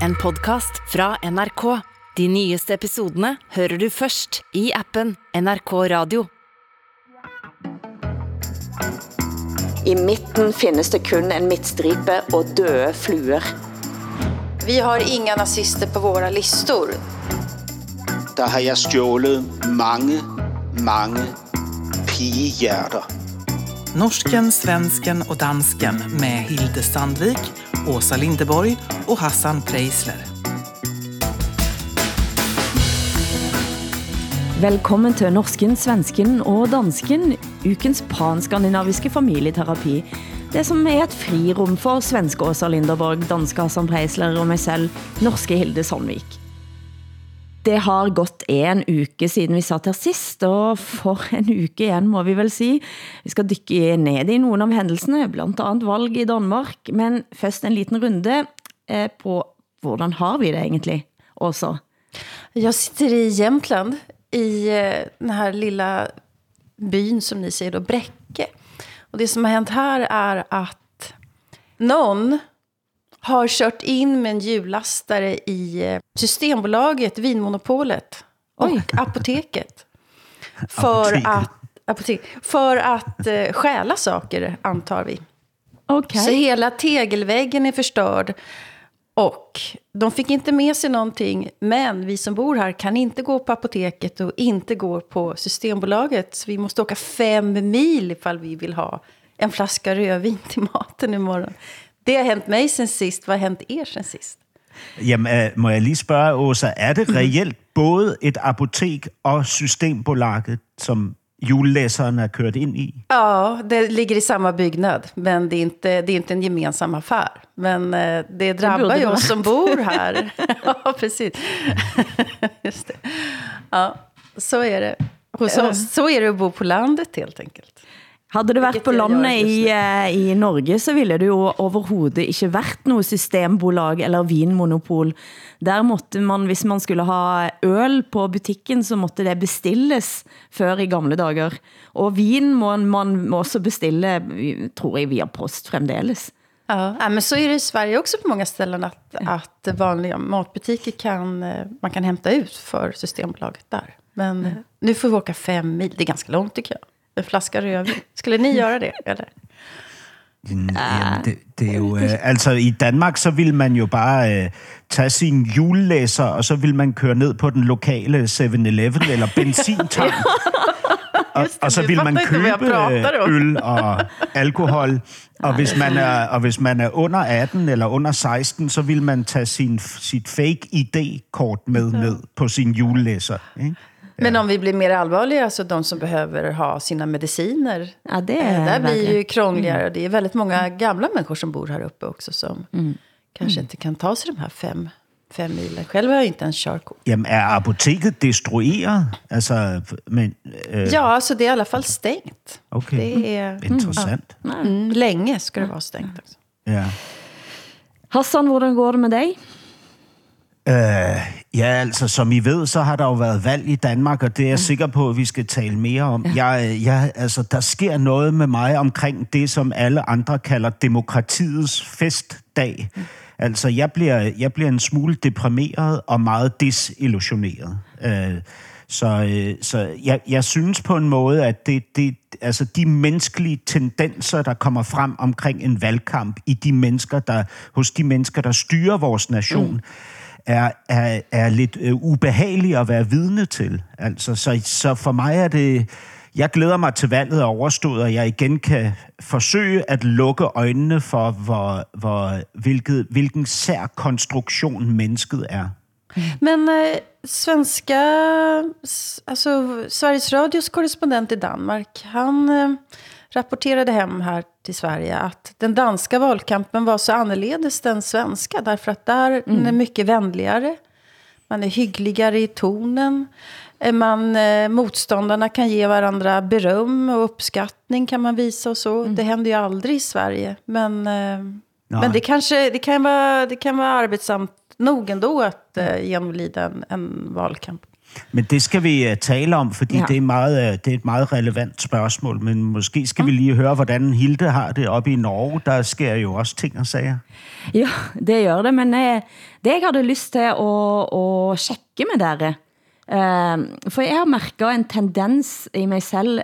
En podcast fra NRK. De nyeste episodene hører du først i appen NRK Radio. I midten finnes det kun en midtstripe og døde fluer. Vi har inga nazister på våra listor. der har jeg stjålet mange, mange pigehjerter. Norsken, svensken och dansken med Hilde Sandvik, Åsa Lindeborg och Hassan Preisler. Velkommen til Norsken, Svensken og Dansken, ukens panskandinaviske familieterapi. Det som er et frirum for svenske Åsa Linderborg, danske Hassan Preisler og mig selv, norske Hilde Sandvik. Det har gått en uke siden vi satt her sist, og for en uke igen må vi vel si. Vi skal dykke ned i nogle av hændelsene, blandt andet valg i Danmark, men først en liten runde eh, på hvordan har vi det egentlig, Åsa? Jag sitter i Jämtland, i eh, den här lilla byn som ni säger då, Bräcke. Och det som har hänt här är att någon har kört in med en hjullastare i eh, Systembolaget, Vinmonopolet och Oj. apoteket. För att, apotek, för att eh, stjäla saker, antar vi. Okay. Så hela tegelväggen är förstörd. Och de fick inte med sig någonting. Men vi som bor här kan inte gå på apoteket och inte gå på Systembolaget. Så vi måste åka fem mil ifall vi vill ha en flaska rödvin till maten imorgon. Det har hänt mig sen sist. Vad har hänt er sen sist? Jamen, øh, må jeg lige spørge, Åsa, er det reelt både et apotek og Systembolaget, som julelæseren er kørt ind i? Ja, det ligger i samma byggnad, men det är inte, det är inte en gemensam affär. Men eh, det drabbar ju oss som bor här. ja, precis. Just det. Ja, så är det hos oss. Så är det att bo på landet helt enkelt. Hadde det været på landet i, i Norge, så ville det jo overhovedet ikke været noget systembolag eller vinmonopol. Der måtte man, hvis man skulle ha øl på butikken, så måtte det bestilles før i gamle dager. Og vin må man må også bestille, tror jeg, via post fremdeles. Ja, ja, men så är det i Sverige också på många ställen att, att vanliga matbutiker kan, man kan hämta ut för Systembolaget där. Men nu får vi åka fem mil, det är ganska långt tycker jag. En flaska rödvin. Skulle ni göra det? Eller? Jamen, det, det er jo, øh, altså i Danmark, så vil man jo bare øh, tage sin julelæser, og så vil man køre ned på den lokale 7-Eleven eller benzintank. og, det, og så vi vil man købe om. øh, øl og alkohol. Og hvis, man er, og hvis man er under 18 eller under 16, så vil man tage sin, sit fake ID-kort med ned på sin julelæser. Ikke? Men om vi blir mer allvarliga, alltså de som behöver ha sina mediciner. Ja, det eh, är där blir ju krångligare. Det är väldigt många gamla människor som bor här uppe också. Som kanske inte kan ta sig de här fem, fem milen. Själv har jag inte ens körkort. Jamen, er apoteket destrueret? Altså, men, øh, Ja, alltså det är i alla fall stängt. okay. Det är Interessant. mm, länge ska det vara stängt. Också. Ja. Hassan, hvordan går det med dig? Øh, ja, altså, som I ved, så har der jo været valg i Danmark, og det er jeg sikker på, at vi skal tale mere om. Jeg, jeg, altså, der sker noget med mig omkring det, som alle andre kalder demokratiets festdag. Altså, jeg bliver, jeg bliver en smule deprimeret og meget desillusioneret. Øh, så øh, så jeg, jeg synes på en måde, at det, det, altså de menneskelige tendenser, der kommer frem omkring en valgkamp i de mennesker, der, hos de mennesker, der styrer vores nation, mm er, er, er lidt øh, ubehagelig at være vidne til. Altså, så, så for mig er det... Jeg glæder mig til valget er overstået, og jeg igen kan forsøge at lukke øjnene for, hvor, hvor, hvilket, hvilken sær konstruktion mennesket er. Men øh, svenska, alltså Sveriges Radios korrespondent i Danmark, han øh, rapporterade hem här till Sverige att den danska valkampen var så annorledes den svenska. Därför att där den är mycket vänligare, man är hyggligare i tonen. Eh, Man, eh, motståndarna kan ge varandra beröm och uppskattning kan man visa och så. Det händer ju aldrig i Sverige. Men, eh, men det, kanske, det, kan vara, det kan vara arbetsamt nog ändå att eh, genomlida en, en valkamp. Men det skal vi uh, tale om, fordi Ja. ja. det, er meget, uh, det er et meget relevant spørgsmål. Men måske skal vi lige høre, hvordan Hilde har det oppe i Norge. Der sker jo også ting og sager. Ja, det gør det, men eh, det jeg hadde lyst til at, at tjekke med dere, for jeg har mærket en tendens i mig selv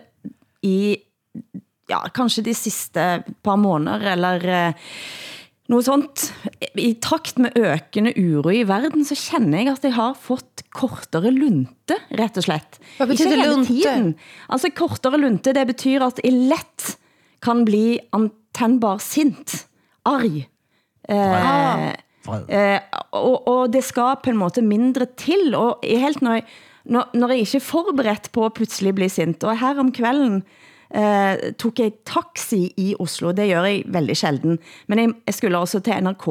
i, ja, kanskje de sidste par måneder, eller noget sånt. I takt med økende uro i verden, så kender jeg, at jeg har fået kortere lunte, rett og slett. Hvad betyder Ikke hele lunte? Tiden. Altså kortere lunte, det betyder, at jeg let kan bli antennbar sint, arg. Eh. Eh, og, og det skal på en måte mindre til, og helt når, jeg, når, når jeg ikke er forberedt på at pludselig bli sint, og her om kvelden eh, tog jeg taxi i Oslo, det gør jeg veldig sjelden, men jeg, jeg skulle også til NRK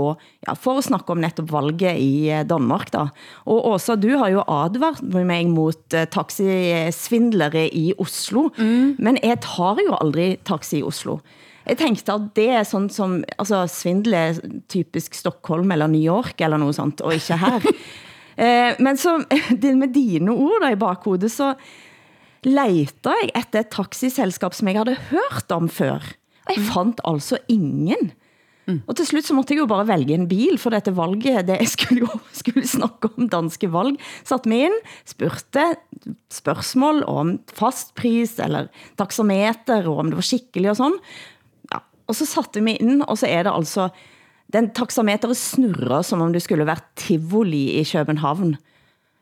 ja, for at snakke om netop valget i eh, Danmark da. Og Åsa, du har jo advart mig mot eh, taxisvindlere i Oslo, mm. men jeg tar jo aldrig taxi i Oslo. Jeg tænkte at det er sådan som, altså svindel er typisk Stockholm eller New York eller noget sånt, og ikke her. eh, men så, med dine ord da i bakhodet, så leter jeg efter et taxiselskab, som jeg havde hørt om før. Og jeg fandt altså ingen. Og til slut så måtte jeg jo bare vælge en bil, for dette valget, det skulle jo skulle snakke om danske valg. Satt mig ind, spurgte spørgsmål om fastpris eller taxameter, og om det var skikkelig og sådan. Ja, og så satte jeg mig ind, og så er det altså, den taxameteret snurrer, som om det skulle være Tivoli i København.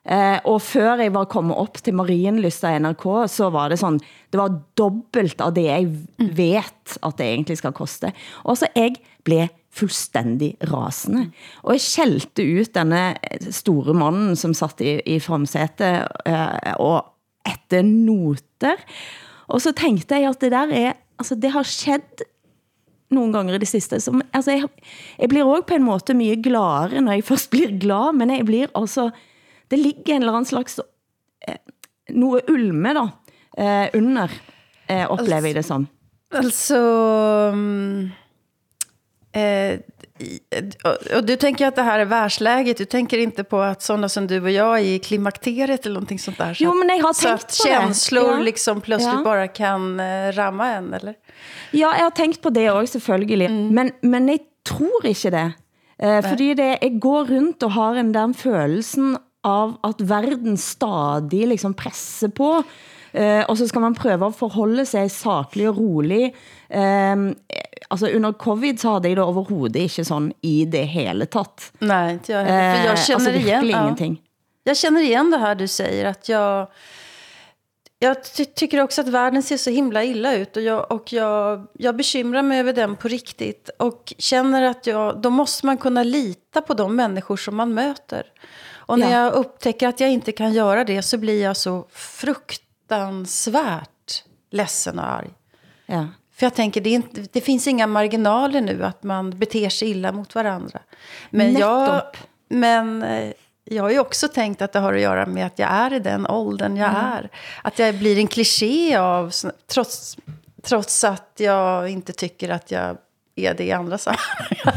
Eh, og før jeg var kommet op til Marienlyst af NRK, så var det sådan, det var dobbelt av det jeg vet, at det egentlig skal koste. Og så jeg blev fuldstændig rasende. Og jeg skældte ut denne store mannen, som satt i, i fremsætet, eh, og etter noter. Og så tænkte jeg, at det der er, altså det har skjedd nogle gange i det sidste. Som, altså jeg, jeg blir også på en måte mye gladere, når jeg først blir glad, men jeg blir altså, det ligger en eller anden slags, eh, noget ulme da, eh, under, eh, oplever jeg det som. Alltså... mm, Eh, och, du tänker att det här är världsläget. Du tänker inte på att sådana som du och jag är i klimakteriet eller någonting sånt där. Så Jo, men jag har så tänkt att på det. känslor Ja. liksom plötsligt Ja. bara kan eh, ramma en, eller? Ja, jeg har tænkt på det også selvfølgelig, mm. men, men jeg tror ikke det. Eh, fordi det, jeg går rundt og har en den følelsen av at verden stadig liksom presser på, eh, og så skal man prøve at forholde sig saklig og rolig. Eh, altså under covid så havde jeg det overhovedet ikke sådan i det hele tatt. Nej, inte jag heller. För jag känner igen... ja. ingenting. Jag känner igen det här du säger. Att jag, jag ty tycker också att världen ser så himla illa ut. Och, jag, och jag, jag bekymrar mig över den på riktigt. Och känner att jag, då måste man kunna lita på de människor som man möter. Och när Ja. jag upptäcker att jag inte kan göra det så blir jag så fruktansvärt ledsen och arg. Ja. För jag tänker, det, inte, det finns inga marginaler nu att man beter sig illa mot varandra. Men, jag, men eh, jag har ju också tänkt att det har att göra med att jag är i den åldern jag är. Att jag blir en kliché av, trots, trots att jag inte tycker att jag är det i andra sammanhang.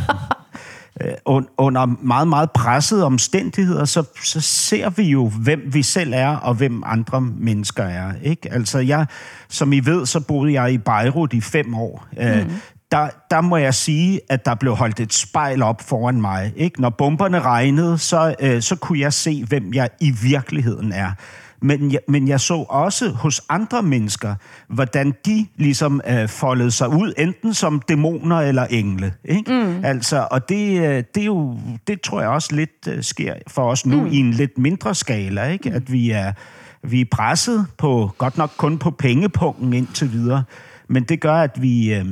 Un- under meget, meget pressede omstændigheder, så, så ser vi jo, hvem vi selv er, og hvem andre mennesker er. Ikke? Altså, jeg, som I ved, så boede jeg i Beirut i fem år. Mm. Der, der må jeg sige, at der blev holdt et spejl op foran mig. Ikke? Når bomberne regnede, så, øh, så kunne jeg se, hvem jeg i virkeligheden er. Men jeg, men jeg så også hos andre mennesker, hvordan de ligesom øh, foldede sig ud, enten som dæmoner eller engle. Ikke? Mm. Altså, og det, øh, det, er jo, det tror jeg også lidt øh, sker for os nu mm. i en lidt mindre skala. Ikke? At vi er, vi er presset på, godt nok kun på pengepunkten indtil videre, men det gør, at vi, øh,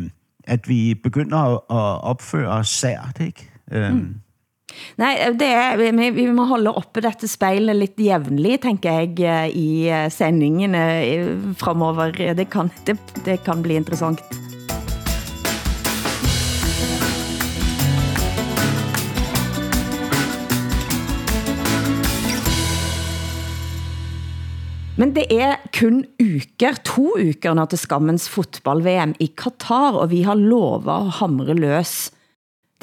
at vi begynder at, at opføre os sært. Ikke? Mm. Nej, eh, det er, vi, vi må holde oppe dette spejlet lidt jævnligt, tænker jeg, eh, i eh, sendingene eh, fremover. Det kan, det, det kan bli interessant. Men det er kun uker, to uker når til skammens fotball-VM i Katar, og vi har lovet at hamre løs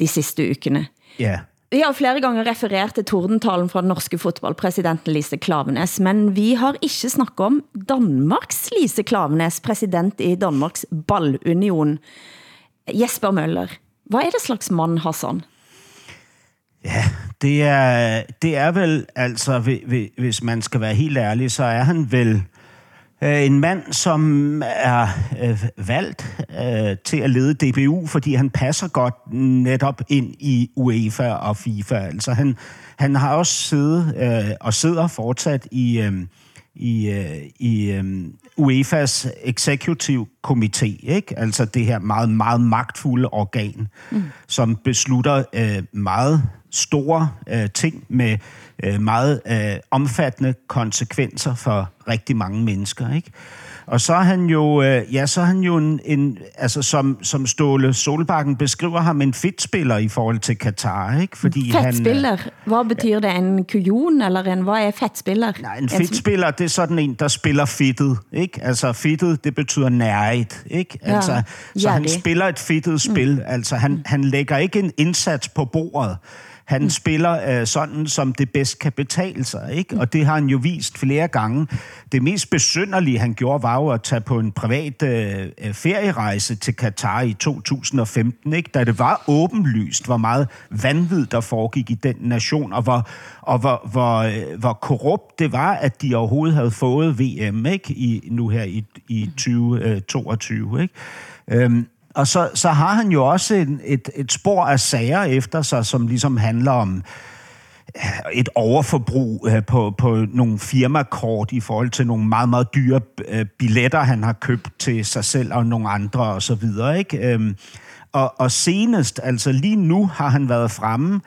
de sidste ukene. Ja. Vi har flere gange refereret til tordentalen fra den norske fodboldpræsidenten Lise Klavenes, men vi har ikke snakket om Danmarks Lise Klavenes, præsident i Danmarks Ballunion. Jesper Møller, hvad er det slags mand, Hassan? Ja, det er, det er vel, altså, hvis man skal være helt ærlig, så er han vel øh, en mand, som er øh, valgt øh, til at lede DBU, fordi han passer godt netop ind i UEFA og FIFA. Altså han, han har også siddet øh, og sidder fortsat i, øh, i, øh, i øh, UEFA's executive komité, ikke? altså det her meget, meget magtfulde organ, mm. som beslutter øh, meget store øh, ting med øh, meget øh, omfattende konsekvenser for rigtig mange mennesker. Ikke? Og så er han jo, øh, ja, så er han jo en, en altså som, som Ståle Solbakken beskriver ham, en fedtspiller i forhold til Katar, ikke? Fordi fedtspiller? Han, hvad betyder det? En kujon, eller en, hvad er fedtspiller? Nej, en fedtspiller, det er sådan en, der spiller fedtet, ikke? Altså fedtet, det betyder nærigt, ikke? Altså, ja, så han det. spiller et fedtet spil, mm. altså han, han lægger ikke en indsats på bordet. Han mm. spiller øh, sådan, som det bedst kan betale sig, ikke? Og det har han jo vist flere gange. Det mest besynderlige, han gjorde, var jo at tage på en privat øh, øh ferierejse til Katar i 2015, ikke? Da det var åbenlyst, hvor meget vanvid, der foregik i den nation, og hvor, og hvor, hvor, øh, hvor korrupt det var, at de overhovedet havde fået VM, ikke? I, nu her i, i 2022, øh, ikke? Øhm, og så, så har han jo også en, et, et spor af sager efter sig, som ligesom handler om øh, et overforbrug øh, på, på nogle firmakort i forhold til nogle meget, meget dyre øh, billetter, han har købt til sig selv og nogle andre og så videre. Ikke? Øhm, og, og senest, altså lige nu har han været fremme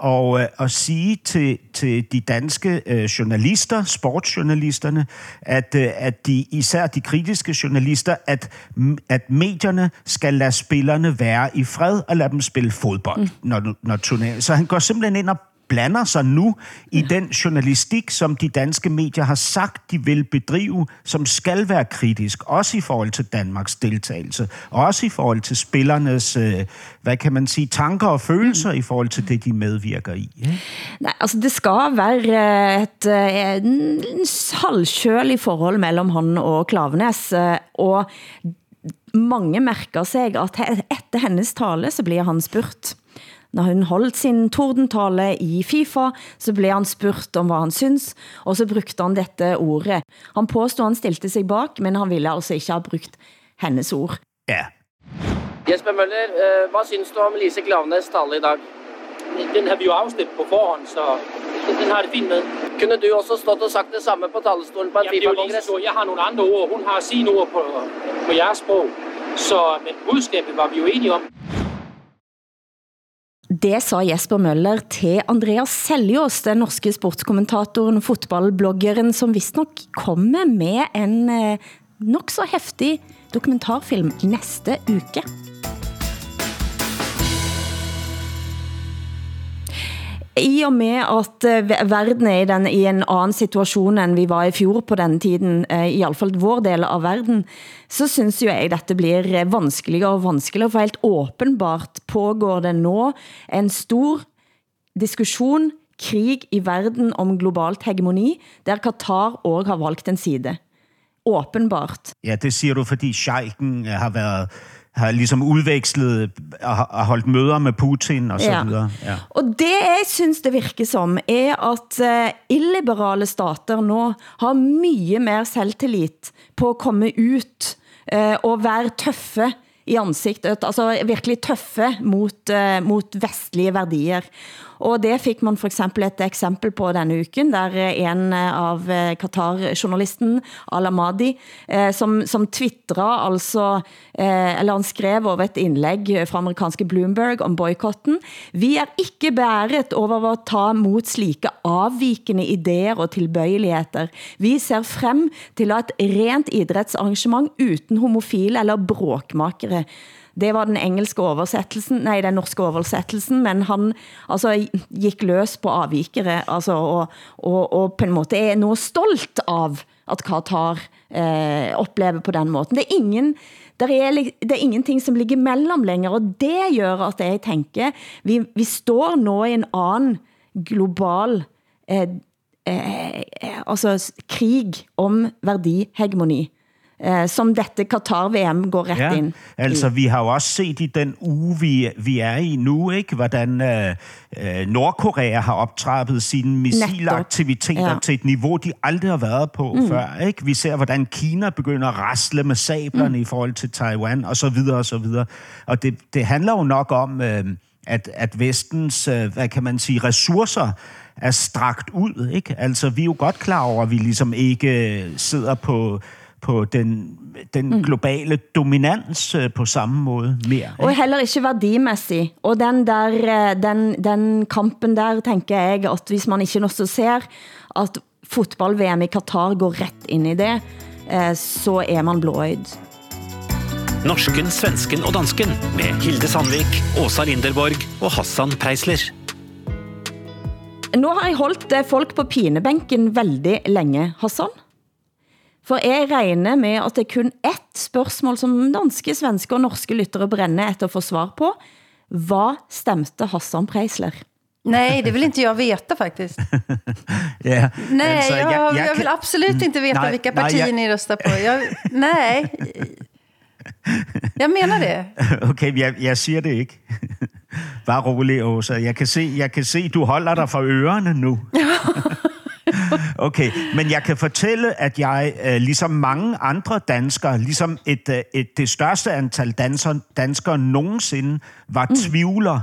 og, øh, og sige til, til de danske øh, journalister, sportsjournalisterne, at, øh, at de, især de kritiske journalister, at, at medierne skal lade spillerne være i fred og lade dem spille fodbold, mm. når, når turneringen. Så han går simpelthen ind og blander sig nu i den journalistik, som de danske medier har sagt, de vil bedrive, som skal være kritisk, også i forhold til Danmarks deltagelse, og også i forhold til spillernes, øh, hvad kan man sige, tanker og følelser i forhold til det, de medvirker i. Ja? Nej, altså det skal være et, et en halvkjølig forhold mellem han og Klavenes, øh, og mange mærker sig, at efter hendes tale, så bliver han spurt når hun holdt sin tordentale i FIFA, så blev han spurgt om hvad han synes, og så brugte han dette ordet. Han påstod, han stilte sig bak, men han ville altså ikke ha brugt hennes ord. Ja. Jesper Møller, øh, hvad synes du om Lise Glavnes tale i dag? Den har vi jo afstemt på forhånd, så den har det fint med. Kunne du også stått og sagt det samme på talerstolen på en FIFA-kongress? Jeg har nogle andre ord, hun har sine ord på, på jeres sprog. Så, men budskabet var vi jo enige om. Det sa Jesper Møller til Andreas Seljås, den norske sportskommentatoren, fotballbloggeren, som vist nok kommer med en eh, nok så heftig dokumentarfilm næste uke. I og med at eh, verden er i, den, i en anden situation end vi var i fjor på den tiden, eh, i alle fall vår del av verden, så synes jo jeg dette blir eh, vanskeligere og vanskeligere, for helt åbenbart pågår det nå en stor diskussion, krig i verden om globalt hegemoni, der Katar også har valgt en side. Åbenbart. Ja, det siger du, fordi Scheiken har været har ligesom udvekslet og har holdt møder med Putin og så ja. videre. Ja. Og det jeg synes det virker som, er at uh, illiberale stater nå har mye mer selvtillit på at komme ut uh, og være tøffe i ansiktet, altså virkelig tøffe mot, uh, mot vestlige værdier. Og det fik man for eksempel et eksempel på denne uken, der en av eh, Qatar-journalisten, Al-Amadi, eh, som, som twittra altså, eh, eller han skrev over et indlæg fra amerikanske Bloomberg om boykotten. Vi er ikke bæret over at ta mot slike avvikende idéer og tilbøjeligheder. Vi ser frem til et rent idrætsarrangement uden homofile eller bråkmakere det var den engelske oversættelsen, nej, den norske oversættelsen, men han altså, gik løs på avvikere, altså, og, og, og på en måte er nu stolt av at Qatar eh, oplever på den måten. Det er ingen, der er, det er ingenting som ligger mellem længere, og det gør at jeg tænker, vi, vi står nu i en anden global eh, eh, eh, altså krig om værdihegemoni eh, som dette Qatar-VM går ret ja, ind altså vi har jo også set i den uge, vi, vi er i nu, ikke, hvordan øh, øh, Nordkorea har optrappet sine missilaktiviteter ja. til et niveau, de aldrig har været på mm. før. Ikke? Vi ser, hvordan Kina begynder at rasle med sablerne mm. i forhold til Taiwan, og så videre, og så videre. Og det, det handler jo nok om, øh, at, at vestens, øh, hvad kan man sige, ressourcer er strakt ud. Ikke? Altså, vi er jo godt klar over, at vi ligesom ikke sidder på på den, den mm. globale dominans uh, på samme måde mere. Og heller ikke værdimæssigt. Og den, der, øh, den, den kampen der, tænker jeg, at hvis man ikke også ser, at fotball-VM i Qatar går ret ind i det, uh, så er man blåøyd. Norsken, svensken og dansken med Hilde Sandvik, Åsa Linderborg og Hassan Preisler. Nu har jeg holdt folk på pinebænken veldig længe, Hassan. For jeg regner med, at det er kun ett spørgsmål, som danske, svenske og norske lyttere brænder efter at få svar på. Hvad stemte Hassan Preisler? Nej, det vill inte jag veta faktiskt. ja, nej, alltså, jag, jag, jag, jag vill absolut inte veta nej, vilka partier nej, jag... ni röstar på. Jag, nej, jeg mener det. Okay, jeg, jeg siger det ikke. Bare rolig, Åsa. Jeg kan se, jeg kan se du holder dig for ørerne nu. Okay, men jeg kan fortælle, at jeg, øh, ligesom mange andre danskere, ligesom et, øh, et, det største antal danser, danskere nogensinde, var mm. tvivler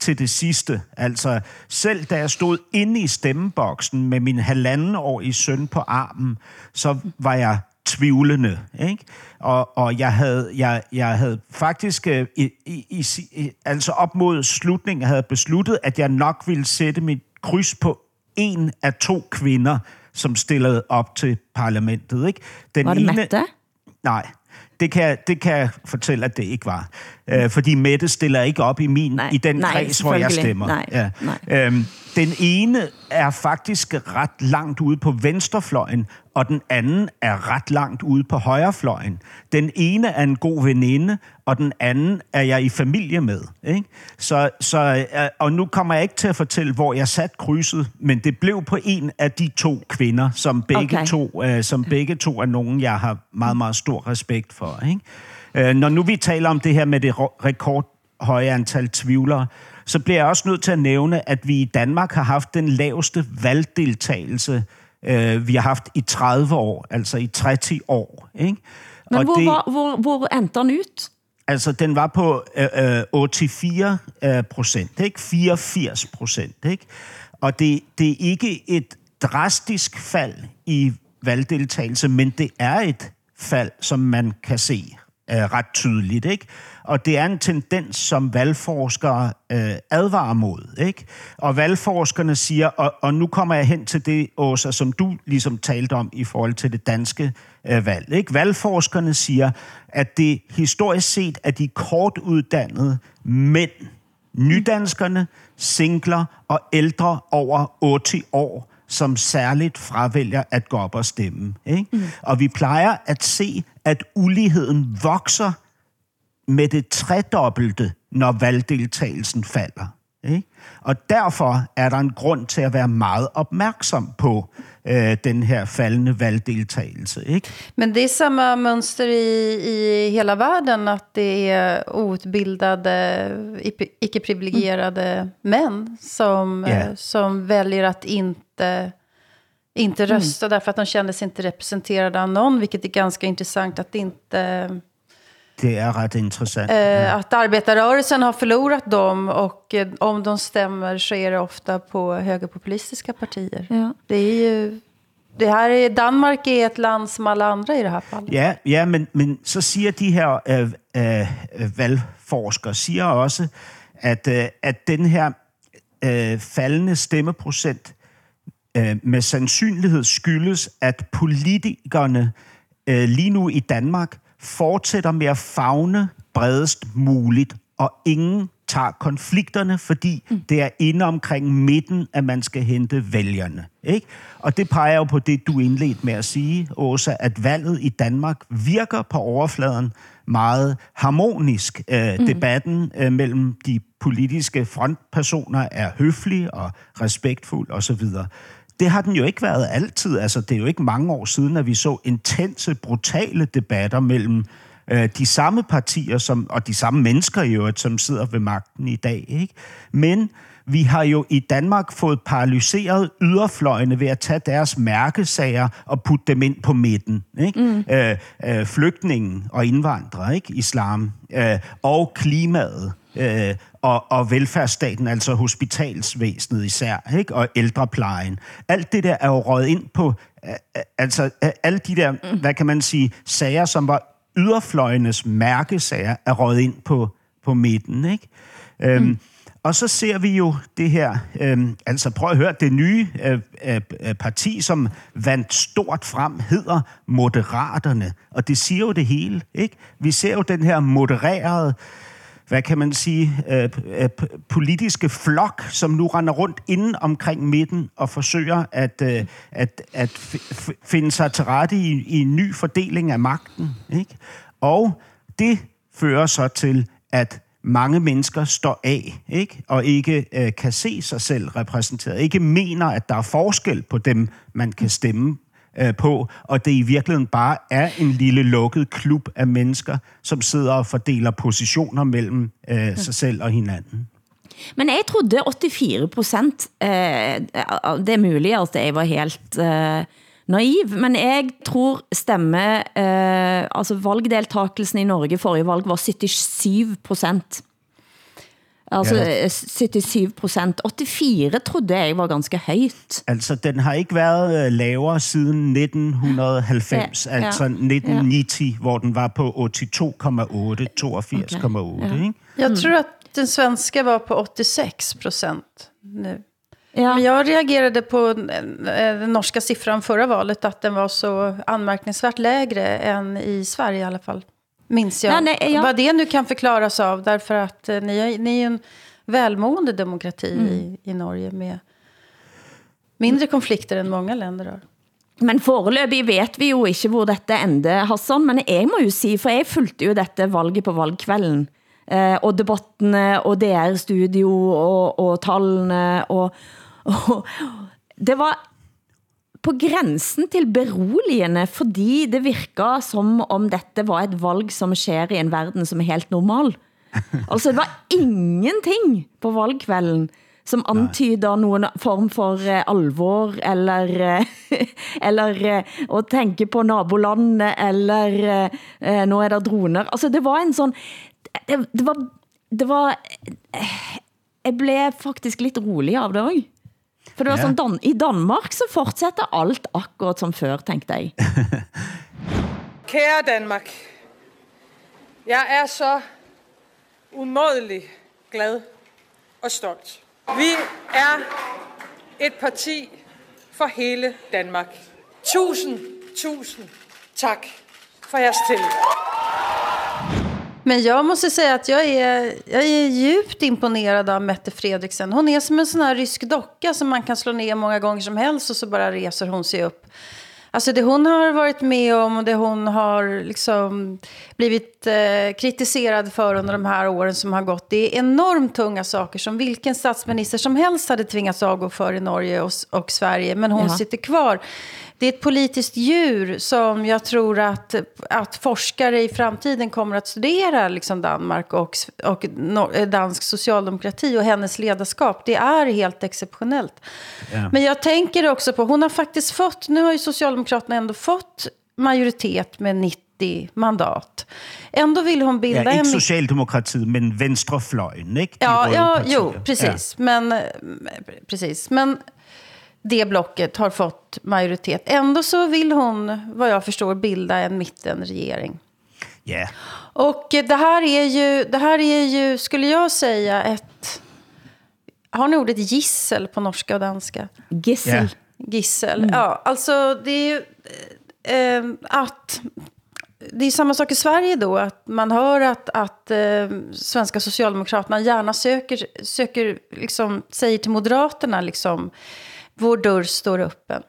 til det sidste. Altså, selv da jeg stod inde i stemmeboksen med min halvandenårige søn på armen, så var jeg tvivlende. Ikke? Og, og jeg, havde, jeg, jeg havde faktisk øh, i, i, i, altså op mod slutningen havde besluttet, at jeg nok ville sætte mit kryds på en af to kvinder, som stillede op til parlamentet. Ikke? Den var det ene, Mette? Nej, det kan, det kan jeg fortælle, at det ikke var. Øh, fordi Mette stiller ikke op i min nej, i den nej, kreds, hvor jeg stemmer. Nej, ja. nej. Øhm, den ene er faktisk ret langt ude på venstrefløjen, og den anden er ret langt ude på højrefløjen. Den ene er en god veninde, og den anden er jeg i familie med. Ikke? Så, så, øh, og nu kommer jeg ikke til at fortælle, hvor jeg sat krydset, men det blev på en af de to kvinder, som begge, okay. to, uh, som begge to er nogen, jeg har meget, meget stor respekt for. Ikke? Uh, når nu vi taler om det her med det rekordhøje antal tvivlere, så bliver jeg også nødt til at nævne, at vi i Danmark har haft den laveste valgdeltagelse, øh, vi har haft i 30 år, altså i 30 år. Ikke? Men og hvor, det, hvor, hvor, hvor endte den ud? Altså, den var på øh, 84 øh, procent, ikke? 84 procent, ikke? Og det, det er ikke et drastisk fald i valgdeltagelse, men det er et fald, som man kan se øh, ret tydeligt, ikke? Og det er en tendens, som valgforskere øh, advarer mod, ikke? Og valgforskerne siger, og, og nu kommer jeg hen til det, Åsa, som du ligesom talte om i forhold til det danske øh, valg, ikke? Valgforskerne siger, at det historisk set er de kortuddannede mænd, nydanskerne, singler og ældre over 80 år, som særligt fravælger at gå op og stemme. Ikke? Mm. Og vi plejer at se, at uligheden vokser med det tredobbelte, når valgdeltagelsen falder. Ikke? Og derfor er der en grund til at være meget opmærksom på øh, den her faldende valgdeltagelse. Ikke? Men det är samma mönster i, i hela världen, att det är outbildade, icke-privilegierade mm. män som, yeah. som väljer att inte, inte mm. rösta mm. därför att de känner sig inte representerade av någon, vilket är ganska intressant att inte det är rätt intressant. Eh, att arbetarrörelsen har förlorat dem och eh, om de stämmer så är det ofta på högerpopulistiska partier. Ja. Det är ju... Det här är, Danmark är ett land som alla andra i det här fallet. Ja, ja men, men så siger de her øh, øh, valgforskere siger også, at, øh, at den her øh, faldende stemmeprocent øh, med sandsynlighed skyldes, at politikerne øh, lige nu i Danmark fortsætter med at fagne bredest muligt, og ingen tager konflikterne, fordi mm. det er inde omkring midten, at man skal hente vælgerne. Ikke? Og det peger jo på det, du indledte med at sige, Åsa, at valget i Danmark virker på overfladen meget harmonisk. Øh, mm. Debatten øh, mellem de politiske frontpersoner er høflig og respektfuld osv. Det har den jo ikke været altid. Altså, det er jo ikke mange år siden, at vi så intense, brutale debatter mellem øh, de samme partier som, og de samme mennesker i øvrigt, som sidder ved magten i dag. Ikke? Men vi har jo i Danmark fået paralyseret yderfløjene ved at tage deres mærkesager og putte dem ind på midten. Ikke? Mm. Øh, øh, flygtningen og indvandrere, ikke? islam, øh, og klimaet. Øh, og, og velfærdsstaten, altså hospitalsvæsenet især, ikke? og ældreplejen. Alt det der er jo røget ind på, øh, øh altså øh, alle de der, mm. hvad kan man sige, sager, som var yderfløjenes mærkesager er røget ind på, på midten. Ikke? Øhm, mm. Og så ser vi jo det her, øhm, altså prøv at høre, det nye øh, øh, parti, som vandt stort frem, hedder Moderaterne. Og det siger jo det hele, ikke? Vi ser jo den her modererede, hvad kan man sige, øh, øh, politiske flok, som nu render rundt inden omkring midten og forsøger at, øh, at, at finde sig til rette i, i en ny fordeling af magten. Ikke? Og det fører så til, at mange mennesker står af, ikke? og ikke øh, kan se sig selv repræsenteret, ikke mener, at der er forskel på dem, man kan stemme øh, på, og det i virkeligheden bare er en lille lukket klub af mennesker, som sidder og fordeler positioner mellem øh, sig selv og hinanden. Men jeg trodde 84 procent, øh, det er muligt at jeg var helt øh, naiv, men jeg tror stemme, øh, altså valgdeltakelsen i Norge forrige valg var 77 procent. Altså ja. 77 procent. 84 trodde jeg var ganske højt. Altså, den har ikke været øh, lavere siden 1990, ja. altså ja. 1990, ja. hvor den var på 82,8, 82,8. Okay. Ja. Ikke? Jag tror att den svenska var på 86 procent nu. Ja. Men jag reagerade på eh, den norska siffran förra valet, att den var så anmärkningsvärt lägre än i Sverige i alla fall minns jag. Nej, nej, ja. Vad det nu kan förklaras av, därför att eh, ni, är, ni är en välmående demokrati mm. i, i Norge med mindre konflikter än många länder har. Men foreløbig vet vi jo ikke, hvor dette ender, Hassan, men jeg må jo si, for jeg fulgte jo dette valget på valgkvelden, eh, og debattene, og DR-studio, og, og tallene, og, og det var på grænsen til beroligende, fordi det virker som om dette var et valg, som sker i en verden, som er helt normal. Altså, det var ingenting på valgkvelden, som antyder nogen form for uh, alvor, eller, uh, eller uh, at tænke på nabolandet, eller uh, nu er der droner. Altså, det var en sådan, det, det var, det var, jeg blev faktisk lidt rolig av det også. For det var ja. sådan, Dan i Danmark så fortsætter alt akkurat som før, tænkte jeg. Kære Danmark, jeg er så umådelig glad og stolt. Vi er et parti for hele Danmark. Tusind, tusind tak for jeres tillid. Men jag måste säga att jag är, jag är djupt imponerad av Mette Fredriksen. Hon är som en sån här rysk docka som man kan slå ner många gånger som helst och så bara reser hon sig upp. Alltså det hon har varit med om och det hon har liksom blivit eh, kritiserad för under de här åren som har gått. Det är enormt tunga saker som vilken statsminister som helst hade tvingats avgå för i Norge och, och Sverige. Men hon ja. sitter kvar det är ett politiskt djur som jag tror att, att forskare i framtiden kommer att studera liksom Danmark och, och eh, dansk socialdemokrati och hennes ledarskap. Det är helt exceptionellt. Yeah. Men jag tänker också på, hon har faktiskt fått, nu har ju Socialdemokraterna ändå fått majoritet med 90 mandat. Ändå vill hon bilda ja, en... socialdemokrati, men venstrefløjen, ikke? ja, ja jo, precis. Ja. Men, precis. Men det blocket har fått majoritet. Ändå så vill hon, vad jag förstår, bilda en mittenregering. Yeah. Och det här är ju, det här är ju, skulle jag säga, ett... Har ni ordet gissel på norska och danska? Gissel. Yeah. Gissel, mm. ja. Alltså, det är ju... Eh, att det är samma sak i Sverige då, att man hör att, att eh, svenska socialdemokraterna gärna söker, söker liksom, säger till Moderaterna liksom, vår dörr står öppen.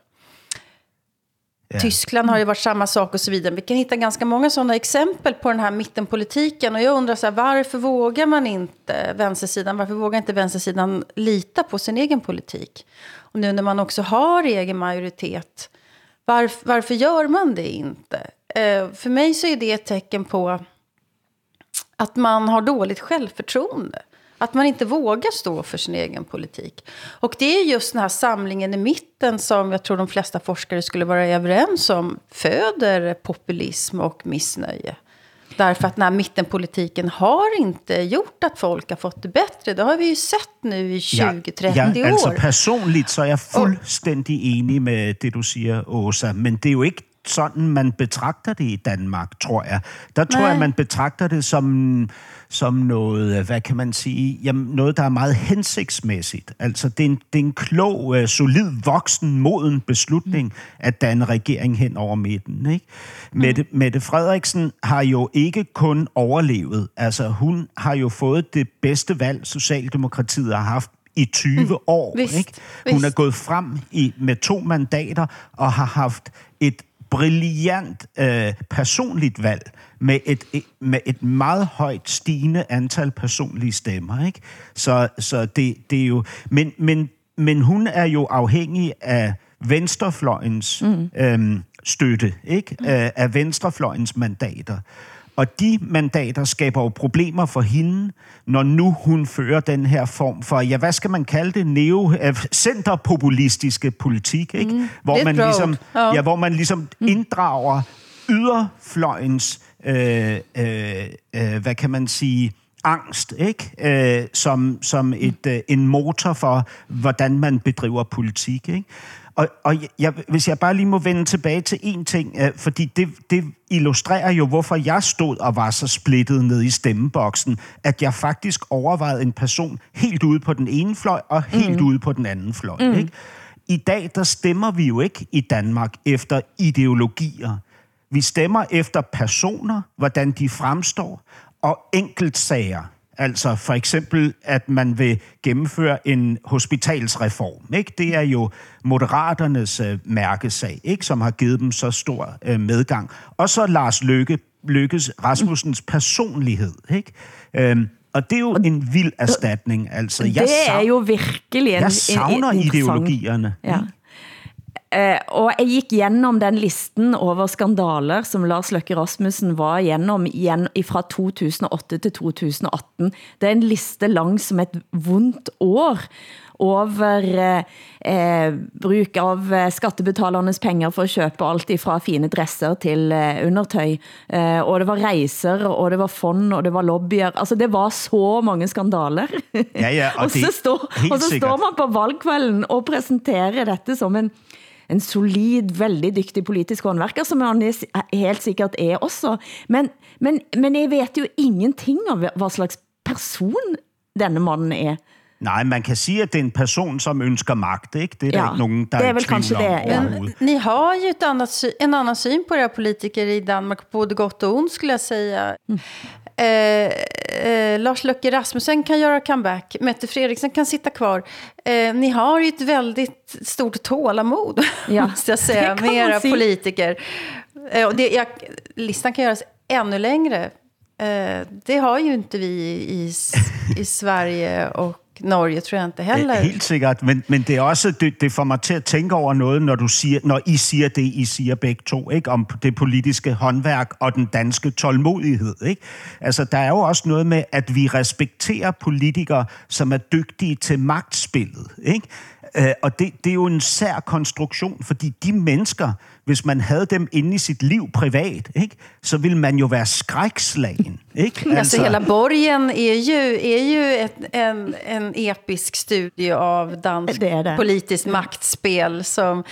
Ja. Tyskland har ju varit samma sak och så vidare. Vi kan hitta ganska många sådana exempel på den här mittenpolitiken. Och jag undrar så här, varför vågar man inte vänstersidan, varför vågar inte vänstersidan lita på sin egen politik? Och nu när man också har egen majoritet, varf, varför gör man det inte? Eh, för mig så är det ett tecken på att man har dåligt självförtroende. Att man inte vågar stå för sin egen politik. Och det är just den här samlingen i mitten som jag tror de flesta forskare skulle vara överens om föder populism och missnöje. Därför att den här mittenpolitiken har inte gjort att folk har fått det bättre. Det har vi ju sett nu i 20-30 ja, år. Altså personligt så er jeg fuldstændig enig med det, du siger, Åsa. Men det er jo ikke sådan, man betragter det i Danmark, tror jeg. Der tror Nej. jeg, man betragter det som, som noget, hvad kan man sige, jamen noget, der er meget hensigtsmæssigt. Altså, det er en, det er en klog, øh, solid, voksen, moden beslutning at danne regering hen over midten. Ikke? Mette, Mette Frederiksen har jo ikke kun overlevet. Altså, hun har jo fået det bedste valg, Socialdemokratiet har haft i 20 mm, år. vist, ikke? Hun vist. er gået frem i, med to mandater og har haft et brilliant øh, personligt valg med et, med et meget højt stigende antal personlige stemmer. Ikke? Så, så det, det er jo... Men, men, men hun er jo afhængig af venstrefløjens mm. øhm, støtte, ikke? Mm. Øh, af venstrefløjens mandater. Og de mandater skaber jo problemer for hende, når nu hun fører den her form for, ja, hvad skal man kalde det, neo, øh, centerpopulistiske politik, ikke? Mm. Hvor, man ligesom, Ja. ja, hvor man ligesom inddrager yderfløjens, øh, øh, øh, hvad kan man sige, angst, ikke? Øh, som, som et, øh, en motor for, hvordan man bedriver politik, ikke? Og, og jeg, hvis jeg bare lige må vende tilbage til en ting, øh, fordi det, det illustrerer jo, hvorfor jeg stod og var så splittet ned i stemmeboksen, at jeg faktisk overvejede en person helt ude på den ene fløj og helt mm. ude på den anden fløj. Mm. Ikke? I dag, der stemmer vi jo ikke i Danmark efter ideologier. Vi stemmer efter personer, hvordan de fremstår, og enkeltsager. Altså for eksempel, at man vil gennemføre en hospitalsreform. Ikke? Det er jo moderaternes øh, mærkesag, ikke? som har givet dem så stor øh, medgang. Og så Lars Løkke, Lykkes Rasmussens personlighed. Ikke? Øhm, og det er jo en vild erstatning. Altså, jeg det er sav- jo virkelig en, jeg savner en, ideologierne. Ja. Eh, og jeg gik gjennom den listen over skandaler, som Lars Løkke Rasmussen var gjennom igjen fra 2008 til 2018. Det er en liste lang som et vondt år over eh, eh, bruk av skattebetalernes penger for at købe alt fra fine dresser til eh, undertøj. Eh, og det var rejser, og det var fond, og det var lobbyer. Altså, det var så mange skandaler. Ja, ja, og og, så står, og så sikkert. står man på valgkvelden og præsenterer dette som en, en solid, veldig dygtig politisk håndværker, som han helt sikkert er også. Men, men, men jeg vet jo ingenting om hvad slags person denne mannen er. Nej, man kan sige, at det er en person, som ønsker magt. Ikke? Det er der Ja, ikke nogen, der det er i kanskje om det, overhovedet. Ni har ju ett annat, sy- en annan syn på era politiker i Danmark, både gott och ont skulle jag säga. Eh, eh, Lars Løkke Rasmussen kan göra comeback, Mette Fredriksen kan sitta kvar. Eh, ni har ju ett väldigt stort tålamod, Ja, måste jag säga, med era säga. politiker. Eh, och det, jag, listan kan göras ännu längre. Eh, det har ju inte vi i, i Sverige och Norge, tror jeg ikke heller. Helt sikkert, men, men det er også det, det får mig til at tænke over noget, når du siger, når I siger det, I siger begge to, ikke, om det politiske håndværk og den danske tålmodighed, ikke? Altså, der er jo også noget med, at vi respekterer politikere, som er dygtige til magtspillet, ikke? Øh, og det, det er jo en sær konstruktion, fordi de mennesker, hvis man havde dem inde i sit liv privat, ikke, så ville man jo være skrækslagen. Ikke? Alltså, hela Borgen är ju, är ju ett, en, en episk studie av dansk Det är det. politiskt maktspel. Som,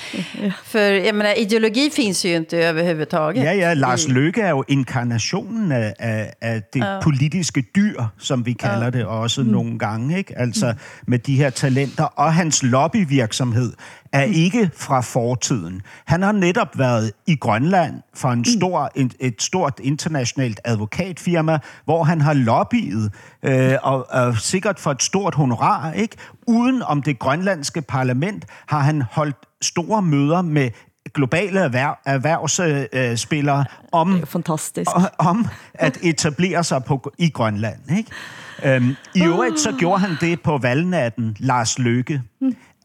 för jag menar, ideologi finns ju inte överhuvudtaget. Ja, ja, Lars Løkke er jo inkarnationen af, af, af det ja. politiske dyr, som vi kalder ja. det også mm. nogle gange, ikke? Altså med de her talenter, og hans lobbyvirksomhed er ikke fra fortiden. Han har netop været i Grønland for en stor, et, et stort internationalt advokatfirma, hvor han har lobbyet, øh, og, og sikkert for et stort honorar, ikke? Uden om det grønlandske parlament har han holdt store møder med globale erhverv, erhvervsspillere om, Fantastisk. om at etablere sig på, i Grønland. Ikke? Øhm, I øvrigt så gjorde han det på valgnatten, Lars Løkke,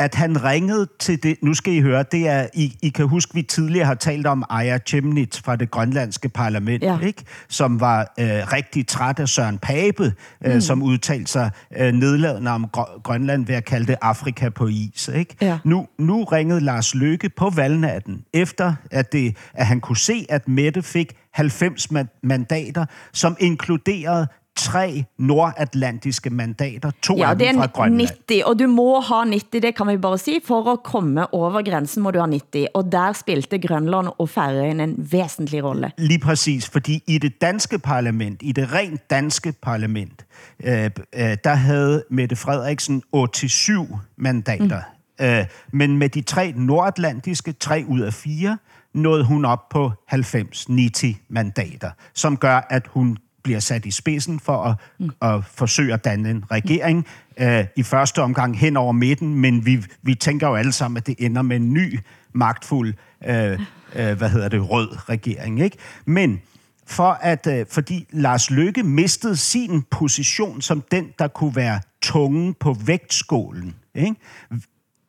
at han ringede til det, nu skal I høre, det er, I, I kan huske, vi tidligere har talt om Aya Chemnitz fra det grønlandske parlament, Ja. ikke? som var øh, rigtig træt af Søren Pape, øh, mm. som udtalte sig øh, nedladende om Gr- Grønland ved at kalde det Afrika på is. Ikke? Ja. Nu, nu ringede Lars Løkke på valgnatten, efter at, det, at han kunne se, at Mette fik 90 ma- mandater, som inkluderede tre nordatlantiske mandater, to Ja, af dem fra Grønland. 90, og du må ha 90, det kan vi bare sige. For at komme over grænsen må du ha 90, og der spilte Grønland og Færøen en væsentlig rolle. Lige præcis, fordi i det danske parlament, i det rent danske parlament, øh, øh, der havde Mette Frederiksen 87 mandater. Mm. Øh, men med de tre nordatlantiske, tre ud af fire, nåede hun op på 90-90 mandater, som gør, at hun bliver sat i spidsen for at, mm. at forsøge at danne en regering. Øh, I første omgang hen over midten, men vi, vi tænker jo alle sammen, at det ender med en ny magtfuld, øh, øh, hvad hedder det, rød regering. Ikke? Men for at, øh, fordi Lars Løkke mistede sin position som den, der kunne være tungen på vægtskålen. Ikke?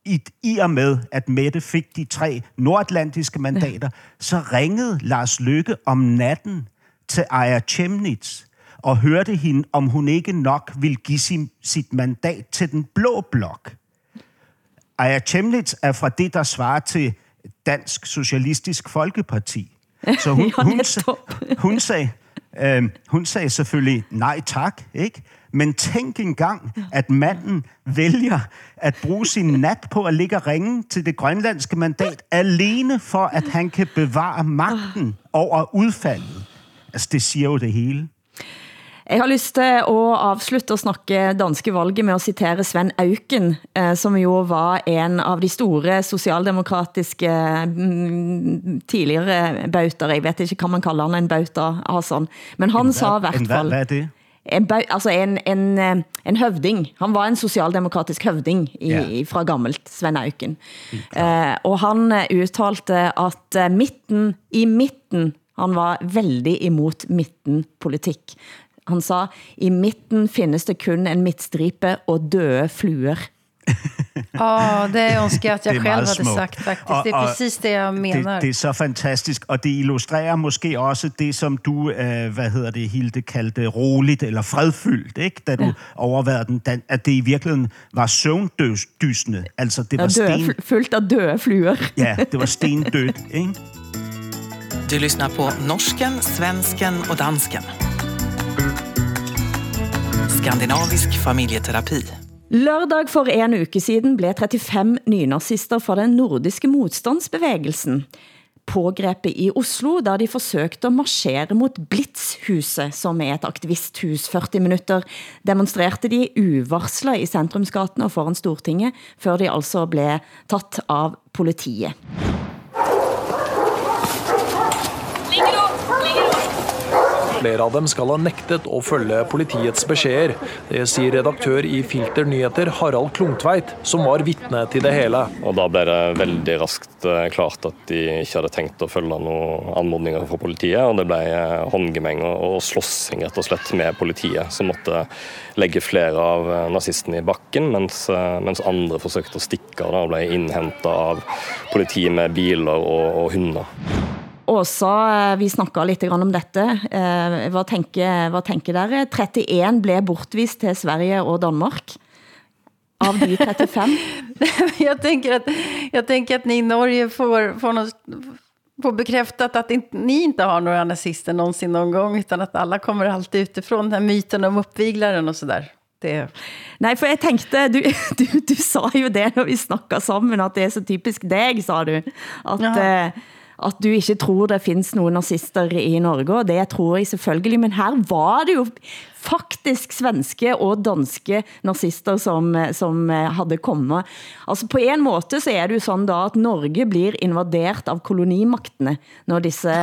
I, I og med, at Mette fik de tre nordatlantiske mandater, så ringede Lars Løkke om natten til Aya Chemnitz og hørte hende, om hun ikke nok ville give sin, sit mandat til den blå blok. Aya Chemnitz er fra det, der svarer til Dansk Socialistisk Folkeparti. Så hun, hun, netop. hun, sagde, øh, hun sagde selvfølgelig nej tak, ikke? Men tænk engang, at manden vælger at bruge sin nat på at ligge og ringe til det grønlandske mandat, alene for at han kan bevare magten over udfaldet. Altså, det siger jo det hele. Jeg har lyst til at afslutte at snakke danske valget med at citere Sven Auken, eh, som jo var en av de store socialdemokratiske mm, tidligere bauter. Jeg vet ikke, kan man kalde han en bauta, Hassan. Men han sa i En hvert fall... hvad er det? En, altså en, en, eh, en høvding. Han var en socialdemokratisk høvding i, ja. fra gammelt, Sven Auken. Eh, og han eh, udtalte at midten, i midten, han var veldig imot midtenpolitik. Han sa, i midten findes det kun en midtstripe og døde fluer. Ja, det önskar jag att jag Det är själv hade meget smukt. sagt faktiskt. Og- det är og precis det jag menar. Det, det er så fantastisk, og det illustrerer måske også det, som du, øh, hvad hedder det, Hilde, kaldte roligt eller fredfyldt, ikke? da du ja. overværede den, at det i virkeligheden var søvndysende. Altså, det var døde, sten, fuldt af døde fluer. ja, det var stendødt, ikke? Du lyssnar på norsken, svensken och dansken. Skandinavisk familjeterapi. Lørdag for en uke siden blev 35 nynazister fra den nordiske modstandsbevægelsen pågrebet i Oslo, da de forsøgte at marchere mot Blitzhuset, som er et aktivisthus. 40 minutter demonstrerte de uvarslet i centrumsgaten og foran Stortinget, før de altså blev tatt av politiet. Flere av dem skal ha nektet å følge politiets beskjeder. Det sier redaktør i Filter Nyheter Harald Klungtveit, som var vitne til det hele. Og da ble det veldig raskt eh, klart at de ikke hadde tenkt å følge noen anmodninger fra politiet. Og det ble eh, håndgemeng og slåssing rett og slett med politiet, som måtte legge flere av eh, nazistene i bakken, mens, mens andre forsøkte å stikke av og ble innhenta av politiet med biler og, og hunder. Åsa, eh, vi snakket lidt grann om dette. Eh, Hvad tænker, hvad tænker dere? 31 blev bortvist til Sverige og Danmark. Av de 35. jag, tänker att, jag tänker att ni i Norge får, får, något, får bekräftat att inte, ni inte har några nazister någonsin någon gång, utan att alla kommer alltid utifrån den här myten om uppviglaren och sådär. Det, Nej, for jeg tænkte, du, du, du sa jo det, når vi snakkede sammen, at det er så typisk deg, sa du. At, Jaha. eh, at du ikke tror det findes nogle nazister i Norge, og det tror jeg selvfølgelig, men her var det jo faktisk svenske og danske nazister, som, som havde kommet. Altså på en måte så er det jo sådan da, at Norge blir invadert av kolonimaktene, når disse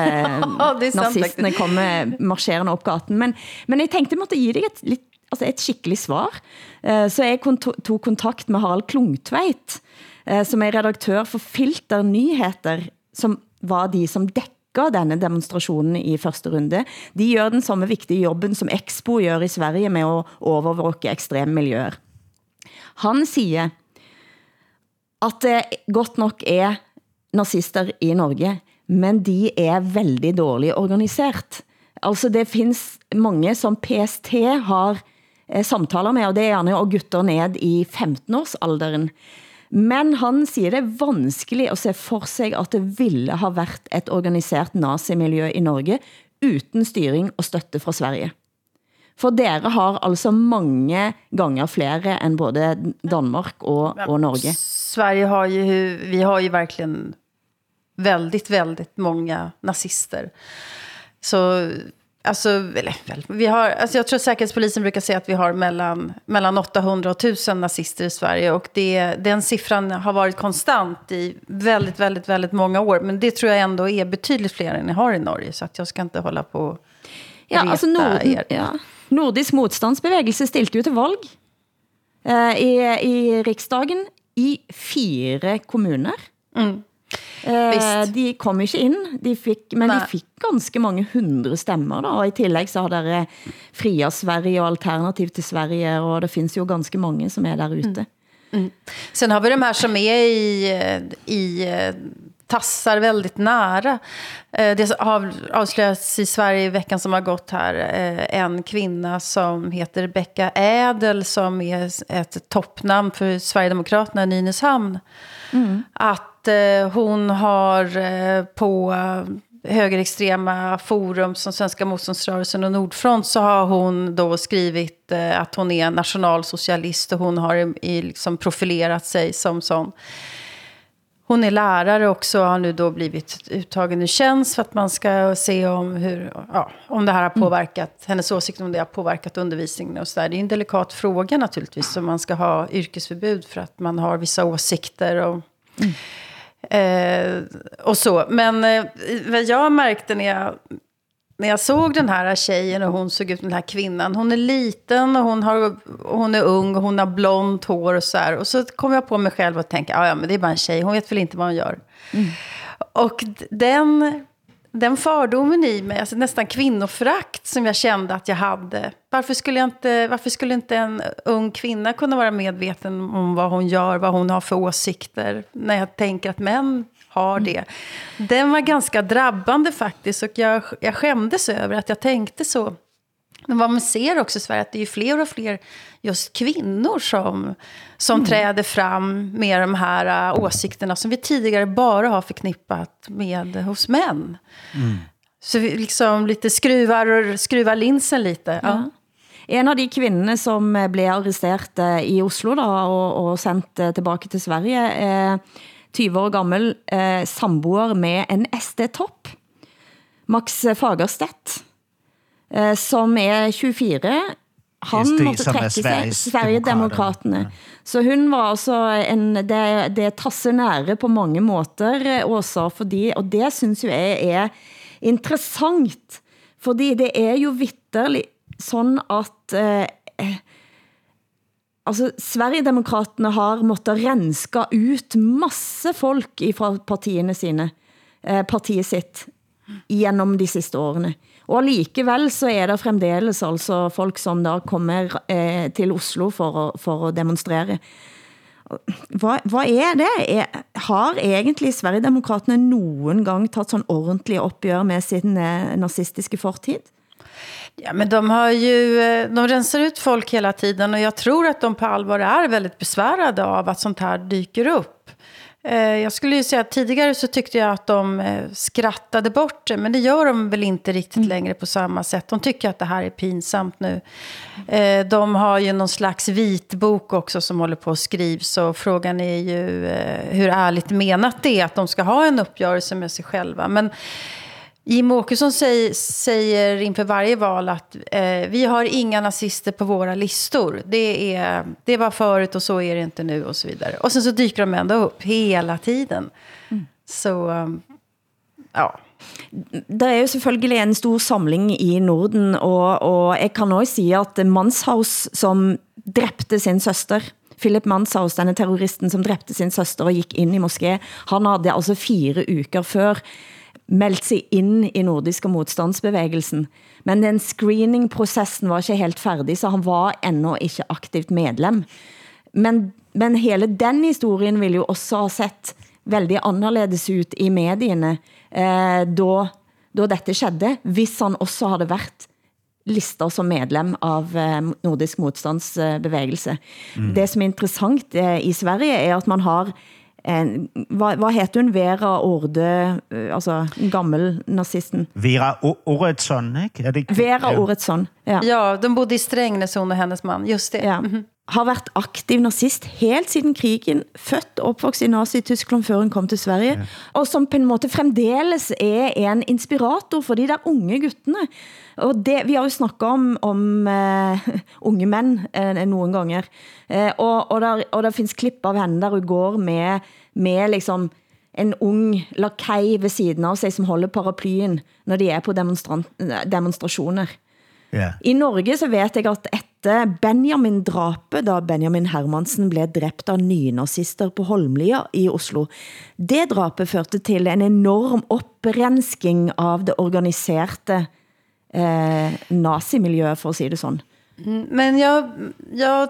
nazisterne kommer marscherende op gaten. Men, men jeg tænkte, jeg måtte give dig et, lidt, altså et skikkelig svar. Så jeg tog kontakt med Harald Klungtveit, som er redaktør for Filter Nyheter, som var de som dækker denne demonstrationen i første runde. De gør den samme vigtige jobben som Expo gør i Sverige med at overvåke ekstreme miljøer. Han siger, at det godt nok er nazister i Norge, men de er veldig dårligt organiseret. Altså det findes mange som PST har eh, samtaler med, og det er gerne og gutter ned i 15-årsalderen. Men han siger det er vanskelig at se for sig, at det ville ha været et organiseret nazimiljø i Norge, uden styring og støtte fra Sverige. For dere har altså mange ganger flere end både Danmark og, og Norge. Sverige har ju, vi har ju verkligen väldigt, väldigt många nazister. Så Alltså, eller, vi har, alltså jag tror säkerhetspolisen brukar säga att vi har mellan, mellan 800 och 1000 nazister i Sverige. Och det, den siffran har varit konstant i väldigt, väldigt, väldigt många år. Men det tror jag ändå är betydligt fler än ni har i Norge. Så att jag ska inte hålla på och ja, alltså Norden, er. ja. Nordisk modstandsbevægelse stilte jo til valg eh, i, i riksdagen i fire kommuner. Mm. Eh, de kom ikke ind, de fik, men Nej. de fik ganske mange hundre stemmer. Da, og i tillæg så har dere Fria Sverige og Alternativ til Sverige, og det finns jo ganske mange som er der ute. Mm. Mm. Sen har vi de här som är i, i tassar väldigt nära. Det har avslöjats i Sverige i veckan som har gått här. En kvinna som heter Becka Ädel som är ett toppnamn för Sverigedemokraterna i Nynäshamn. Mm. Att hon har på högerextrema forum som Svenska motståndsrörelsen och Nordfront så har hon då skrivit att hon är nationalsocialist och hon har i, liksom profilerat sig som sån. Hon är lärare också och har nu då blivit uttagen i tjänst för att man ska se om, hur, ja, om det här har påverkat, mm. hennes åsikt om det har påverkat undervisningen och så där. Det är en delikat fråga naturligtvis, om man ska ha yrkesförbud för att man har vissa åsikter och, mm. Eh, och så. Men eh, vad jag märkte när jag när jag såg den här tjejen och hon såg ut den här kvinnan. Hon är liten och hon, har, och hon är ung och hon har blont hår och så här. Och så kom jag på mig själv och tänkte, ja men det är bara en tjej, hon vet väl inte vad hon gör. Mm. Och den, den fördomen i mig, alltså nästan kvinnofrakt som jag kände att jag hade. Varför skulle, jag inte, varför skulle inte en ung kvinna kunna vara medveten om vad hon gör, vad hon har för åsikter? När jag tänker att män har det. Den var ganska drabbande faktiskt och jag, jag skämdes över att jag tänkte så. Men vad man ser också i Sverige att det är fler och fler just kvinnor som, som mm. träder fram med de här uh, åsikterna som vi tidigare bara har förknippat med hos män. Mm. Så vi liksom lite skruvar, skruvar linsen lite. Ja. Ja. En av de kvinnerne som blev arresteret eh, i Oslo da, og, og sendt eh, tilbage til Sverige, eh, 20 år gammel eh, samboer med en SD-topp, Max Fagerstedt, eh, som er 24, han SD, måtte trekke sig, Sverigedemokraterne. Så hun var altså en, det, det tasser nære på mange måter, også, fordi, og det synes jo jeg er interessant, fordi det er jo vitterlig sådan at eh, Altså, Sverigedemokraterne har måttet renska ut masse folk fra partiene sine, eh, partiet sitt, gennem de siste årene. Og likevel så er det fremdeles altså folk som da kommer eh, til Oslo for å, for å demonstrere. Hvad, hvad er det? Er, har egentlig Sverigedemokraterne nogen gang taget sådan ordentligt opgør med sin eh, nazistiske fortid? Ja, men de har ju, eh, de rensar ut folk hela tiden och jag tror att de på allvar är väldigt besvärade av att sånt här dyker upp. Eh, jag skulle ju säga att tidigare så tyckte jag att de eh, skrattade bort det. Men det gör de väl inte riktigt mm. längre på samma sätt. De tycker att det här är pinsamt nu. Eh, de har ju någon slags vitbok också som håller på att skrivs. Och frågan är ju hur ärligt menat det är att de ska ha en uppgörelse med sig själva. Men Jimmie Åkesson säger, säger inför varje val att eh, vi har inga nazister på våra listor. Det, är, det var förut och så är det inte nu och så vidare. Och sen så dyker de ändå upp hela tiden. Mm. Så, um, ja. Det er jo selvfølgelig en stor samling i Norden, og, og jeg kan også sige, at Manshaus, som dræbte sin søster, Philip Manshaus, denne terroristen, som dræbte sin søster og gik ind i moské, han havde altså fire uker før meldt sig ind i nordiske modstandsbevægelsen. Men den screeningprocessen var ikke helt færdig, så han var endnu ikke aktivt medlem. Men, men hele den historien ville jo også ha sett veldig anderledes ut i medierne, eh, da, da dette skedde, hvis han også havde været lister som medlem av eh, Nordisk modstandsbevægelse. Mm. Det som er interessant eh, i Sverige er at man har hvad, hvad heter hun? Vera Orde, øh, altså en gammel nazisten. Vera Oretsson, ikke? Er det ikke? Vera. Oretsson, ja. Ja, de bodde i Strängnäs, hon och hennes man, just det. Ja. Mm -hmm. Har været aktiv nazist helt siden krigen, født og opvokset i Nazi-Tyskland før hun kom til Sverige, ja. og som på en måte fremdeles er en inspirator for de der unge guttene. Og det, vi har jo snakket om, om uh, unge mænd uh, nogle ganger, uh, og, og, der, og der findes klip av hende, der hun går med, med liksom en ung lakej ved siden av sig, som holder paraplyen, når de er på demonstra demonstrationer. Ja. I Norge så vet jeg at efter Benjamin drapet, da Benjamin Hermansen blev dræbt av nynazister på Holmlia i Oslo, det drapet førte til en enorm opprensking av det organiserede eh, nazimiljøet, for at sige det sådan. Mm, men jag, jag,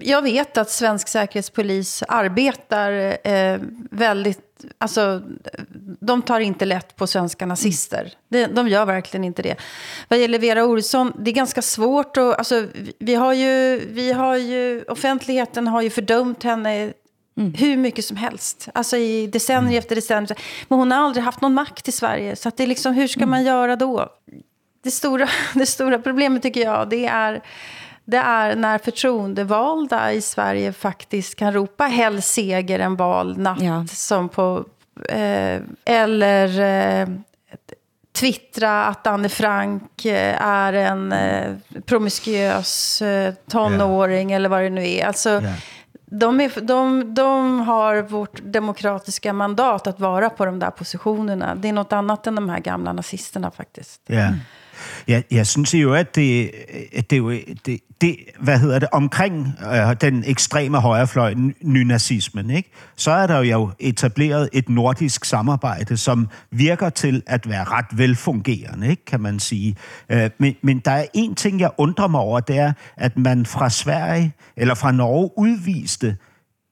jag vet att svensk säkerhetspolis arbetar eh, väldigt... Alltså, de tar inte lätt på svenska nazister. De, de gör verkligen inte det. Vad gäller Vera Olsson, det är ganska svårt. att... alltså, vi, har ju, vi har ju, offentligheten har ju fördömt henne Mm. Hur mycket som helst. Alltså i decennier mm. efter decennier. Men hon har aldrig haft någon makt i Sverige. Så att det är liksom, hur ska mm. man göra då? Det stora, det stora problemet tycker jag, det är, det är när förtroendevalda i Sverige faktiskt kan ropa hell seger en valnatt. Ja. Som på, eh, eller eh, twittra att Anne Frank eh, är en eh, promiskuös eh, tonåring yeah. eller vad det nu är. Alltså, yeah. de, är, de, de har vårt demokratiska mandat att vara på de där positionerna. Det är något annat än de här gamla nazisterna faktiskt. Yeah. Jeg, jeg synes jo, at det, at det, jo, det, det, hvad hedder det, omkring øh, den ekstreme højrefløj, nynazismen, ikke? så er der jo etableret et nordisk samarbejde, som virker til at være ret velfungerende, ikke, kan man sige. Øh, men, men der er en ting, jeg undrer mig over, det er, at man fra Sverige, eller fra Norge, udviste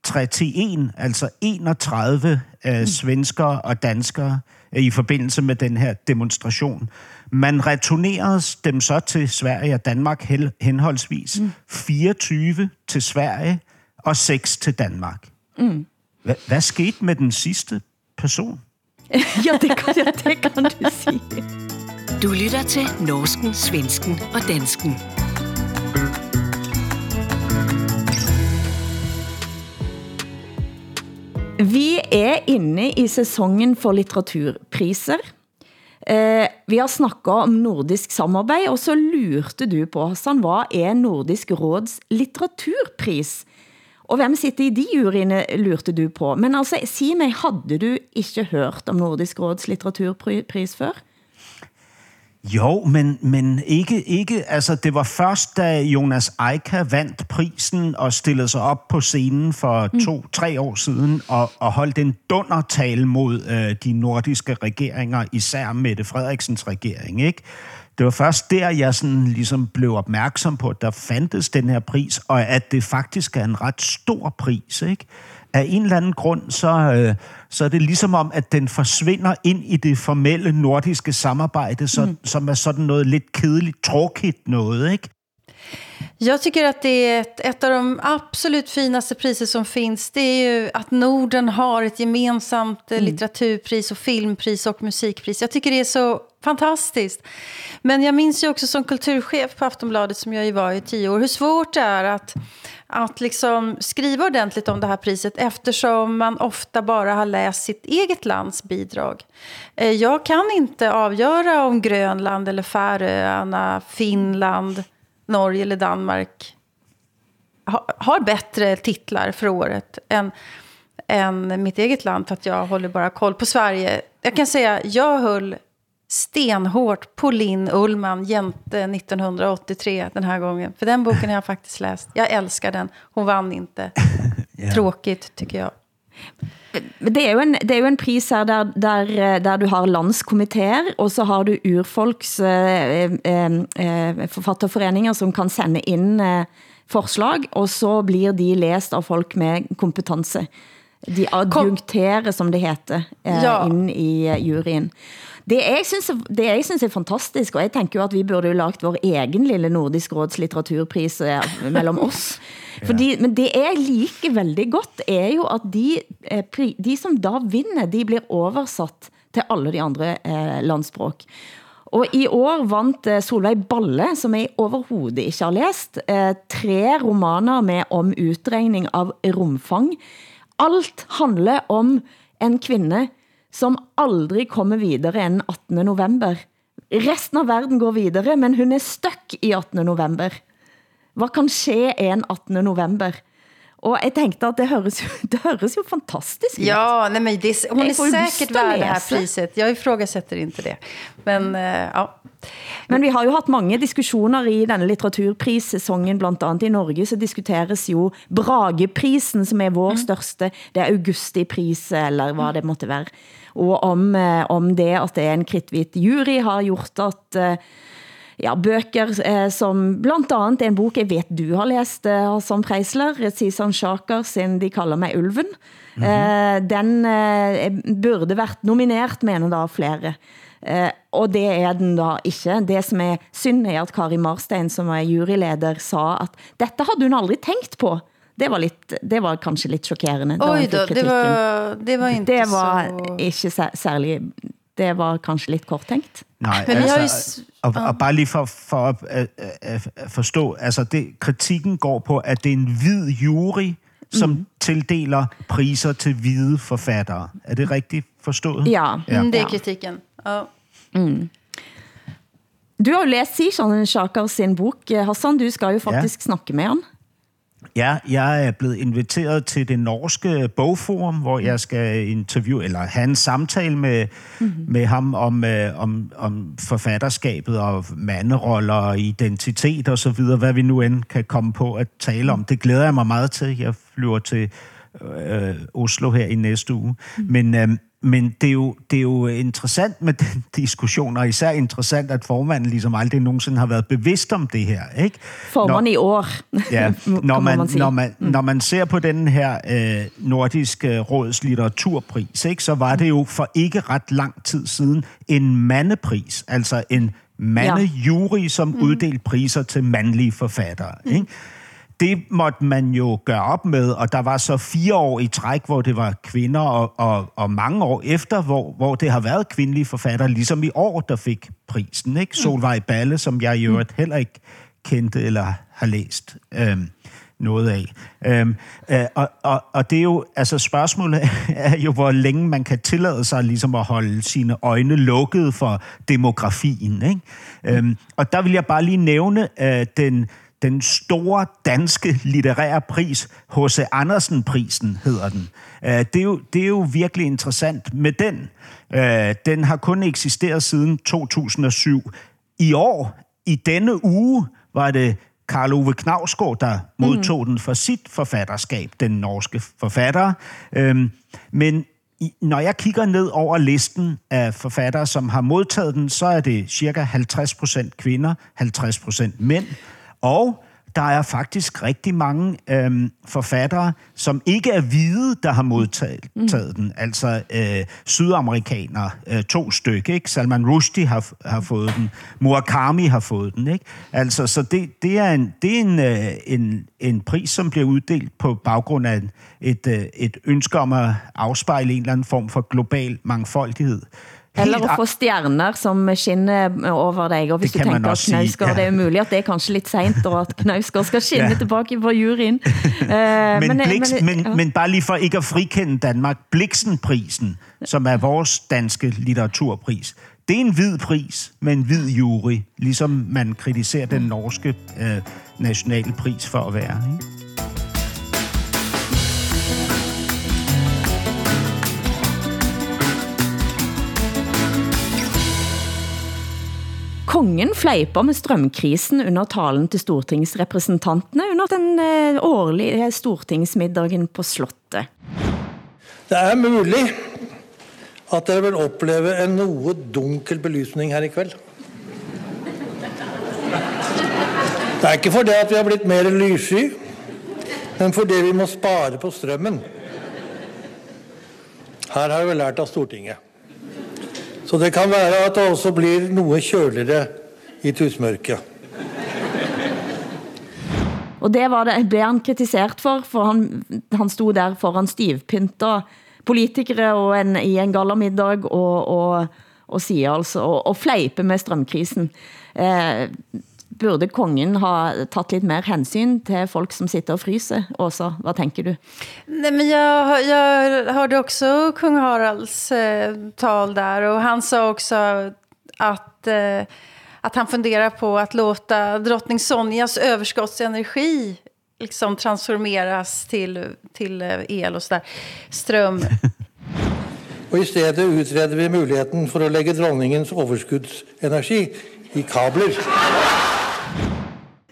3 til 1, altså 31 øh, svenskere og danskere øh, i forbindelse med den her demonstration. Man returnerede dem så til Sverige og Danmark henholdsvis. Mm. 24 til Sverige og 6 til Danmark. Mm. Hvad, hvad skete med den sidste person? ja, det kan, ja, det kan du sige. Du lytter til Norsken, Svensken og Dansken. Vi er inne i sæsonen for litteraturpriser. Eh, vi har snakket om nordisk samarbejde, og så lurte du på, Hassan, hvad er Nordisk Råds litteraturpris? Og hvem sitter i de juryene, lurte du på. Men altså, sig mig, havde du ikke hørt om Nordisk Råds litteraturpris før? Jo, men, men ikke, ikke, altså det var først, da Jonas Eika vandt prisen og stillede sig op på scenen for mm. to-tre år siden og, og holdt en dundertale mod øh, de nordiske regeringer, især Mette Frederiksens regering, ikke? Det var først der, jeg sådan ligesom blev opmærksom på, at der fandtes den her pris, og at det faktisk er en ret stor pris, ikke? Af en eller anden grund, så, øh, så er det ligesom om, at den forsvinder ind i det formelle nordiske samarbejde, så, mm. som er sådan noget lidt kedeligt, tråkigt noget, ikke? Jag tycker att det är ett, ett av de absolut finaste priser som finns. Det är ju att Norden har ett gemensamt mm. litteraturpris och filmpris och musikpris. Jag tycker det är så fantastiskt. Men jag minns ju också som kulturchef på Aftonbladet, som jag ju var i tio år, hur svårt det är att, att liksom skriva ordentligt om det här priset eftersom man ofta bara har läst sitt eget lands bidrag. Eh, jag kan inte avgöra om Grönland eller Färöarna, Finland Norge eller Danmark har bättre titlar för året än, än mitt eget land, för att jag håller bara koll på Sverige. Jag kan säga, jag höll stenhårt på Linn Ullman, Jänte 1983, den här gången. För den boken har jag faktiskt läst. Jag älskar den. Hon vann inte. yeah. Tråkigt, tycker jag. Det er, jo en, det er jo en pris her, der, der, der du har landskomiteer, og så har du urfolks eh, eh, eh, forfatterforeninger, som kan sende ind eh, forslag, og så blir de læst av folk med kompetence. De adjunkterer, som det heter, eh, ja. ind i eh, juryen. Det jeg, synes, det jeg synes er fantastisk, og jeg tænker jo at vi burde jo lagt vår egen lille Nordisk Råds litteraturpris eh, mellem oss. Fordi, ja. Men det jeg liker veldig godt, er jo at de, eh, de som da vinner, de blir oversat til alle de andre eh, landspråk. Og i år vant eh, Solveig Balle, som jeg overhovedet ikke har læst, tre romaner med om utregning av rumfang. Alt handler om en kvinde, som aldrig kommer videre end 18. november. Resten av verden går videre, men hun er stuck i 18. november. Hvad kan ske en 18. november? Och jag tänkte att det hörs ju, det hörs ju fantastiskt ut. Ja, nej men det, hon är säkert värd det här priset. Jag ifrågasätter inte det. Men, uh, ja. Men vi har ju haft många diskussioner i denne litteraturprissäsongen, bland annat i Norge, så diskuteres jo Brageprisen, som är vår mm. største, det er Augustipris, eller hvad det måtte være. Og om, eh, om det, at det er en kritvitt jury, har gjort at uh, ja, bøger eh, som blandt andet en bok, jeg vet du har læst, eh, som Preisler, Sisan Shaker sin De kalder mig Ulven. Mm -hmm. eh, den eh, burde været nominert, mener da flere. Eh, og det er den da ikke. Det som er synd er at Kari Marstein, som er juryleder, sa at dette havde hun aldrig tænkt på. Det var, lidt, det var kanskje lidt chokerende. Oj då, det var, det var inte det var så... ikke særlig det var kanskje lidt kort tænkt. Nej, Men altså, og, og bare lige for, for at, at, at forstå, altså det, kritikken går på, at det er en hvid jury, som mm. tildeler priser til hvide forfattere. Er det rigtigt forstået? Ja, ja. Mm, det er kritikken. Ja. Mm. Du har jo læst Sishan Shakar sin bok, Hassan. Du skal jo faktisk ja. snakke med ham. Ja, jeg er blevet inviteret til det norske bogforum, hvor jeg skal interviewe, eller have en samtale med, mm-hmm. med ham om, øh, om, om forfatterskabet og manderoller og identitet og så videre, hvad vi nu end kan komme på at tale om. Det glæder jeg mig meget til. Jeg flyver til øh, Oslo her i næste uge. Mm. Men, øh, men det er, jo, det er jo interessant med den diskussion, og især interessant, at formanden ligesom aldrig nogensinde har været bevidst om det her. Ikke? Formanden i år, ja, når, man, man når, man, mm. når man ser på den her øh, nordiske råds litteraturpris, ikke, så var det jo for ikke ret lang tid siden en mandepris, altså en mandejury, som mm. uddelte priser til mandlige forfattere. Mm. Det måtte man jo gøre op med, og der var så fire år i træk, hvor det var kvinder, og, og, og mange år efter, hvor, hvor det har været kvindelige forfattere, ligesom i år, der fik prisen. Ikke? Solvej Balle, som jeg i øvrigt heller ikke kendte eller har læst øhm, noget af. Øhm, øh, og, og, og det er jo, altså spørgsmålet er jo, hvor længe man kan tillade sig ligesom at holde sine øjne lukkede for demografien. Ikke? Øhm, og der vil jeg bare lige nævne øh, den den store danske litterære pris, H.C. Andersen-prisen hedder den. Øh, det er, jo, det er jo virkelig interessant med den. Øh, den har kun eksisteret siden 2007. I år, i denne uge, var det Karl Ove Knavsgaard, der modtog mm. den for sit forfatterskab, den norske forfatter. Øhm, men når jeg kigger ned over listen af forfattere, som har modtaget den, så er det cirka 50% kvinder, 50% mænd. Og der er faktisk rigtig mange øhm, forfattere, som ikke er hvide, der har modtaget mm. den. Altså øh, sydamerikanere, øh, to stykker. Ikke? Salman Rushdie har, har fået den. Murakami har fået den. Ikke? Altså, så det, det er, en, det er en, øh, en, en pris, som bliver uddelt på baggrund af et, øh, et ønske om at afspejle en eller anden form for global mangfoldighed. Eller at få stjerner som skinner over dig, og hvis du tænker at Knausgård, ja. det er muligt at det er kanskje lidt sent, og at Knausgård skal skinne ja. tilbage på juryen. Uh, men, men, Blix, men, men, ja. men bare lige for ikke at frikende Danmark, Bliksenprisen, som er vores danske litteraturpris, det er en hvid pris med en hvid jury, ligesom man kritiserer den norske øh, nationale pris for at være. Ikke? Kongen fleiper med strømkrisen under talen til stortingsrepresentantene under den eh, årlige eh, stortingsmiddagen på Slottet. Det er mulig at dere vil opleve en noe dunkel belysning her i kveld. Det er ikke for det at vi har blitt mer lyssky, men fordi vi må spare på strømmen. Her har vi lært av Stortinget. Så det kan være at det også blir noe kjøligere i tusmørket. Og det, var det blev han kritisert for, for han, han stod der foran stivpynta politikere og en, i en gallermiddag og, og, og siger altså, og, og fleipe med strømkrisen. Eh, burde kongen ha tatt lidt mer hensyn til folk som sitter og fryser? Åsa, hvad tænker du? Nej, men jag, jag hörde också kung Haralds eh, tal där och han sa också att, eh, att han funderar på att låta drottning Sonjas överskottsenergi liksom transformeras till, till eh, el och sådär, strøm. og i stedet utreder vi muligheten for at lægge dronningens overskudsenergi i kabler.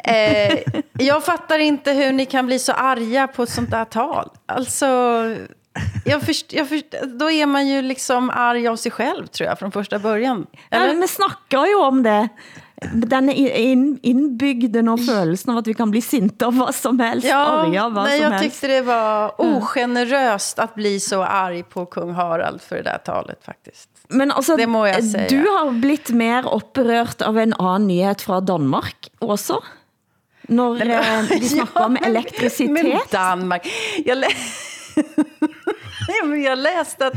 Eh, jag fattar inte hur ni kan bli så arga på ett sånt där tal. Alltså, jag först, jag först, då är man ju liksom arg av sig själv, tror jag, från första början. Eller? Ja, men snackar ju om det. Den in, inbyggden och følelsen av att vi kan bli sinta av vad som helst, ja, arga vad nej, som jag helst. tyckte det var ogeneröst att bli så arg på kung Harald för det där talet faktiskt. Men altså, det må jeg säga. du har blitt mer opprørt av en anden nyhed fra Danmark også? Når eh, de snakker ja, om elektricitet. Men Danmark. Jag, lä jag läste att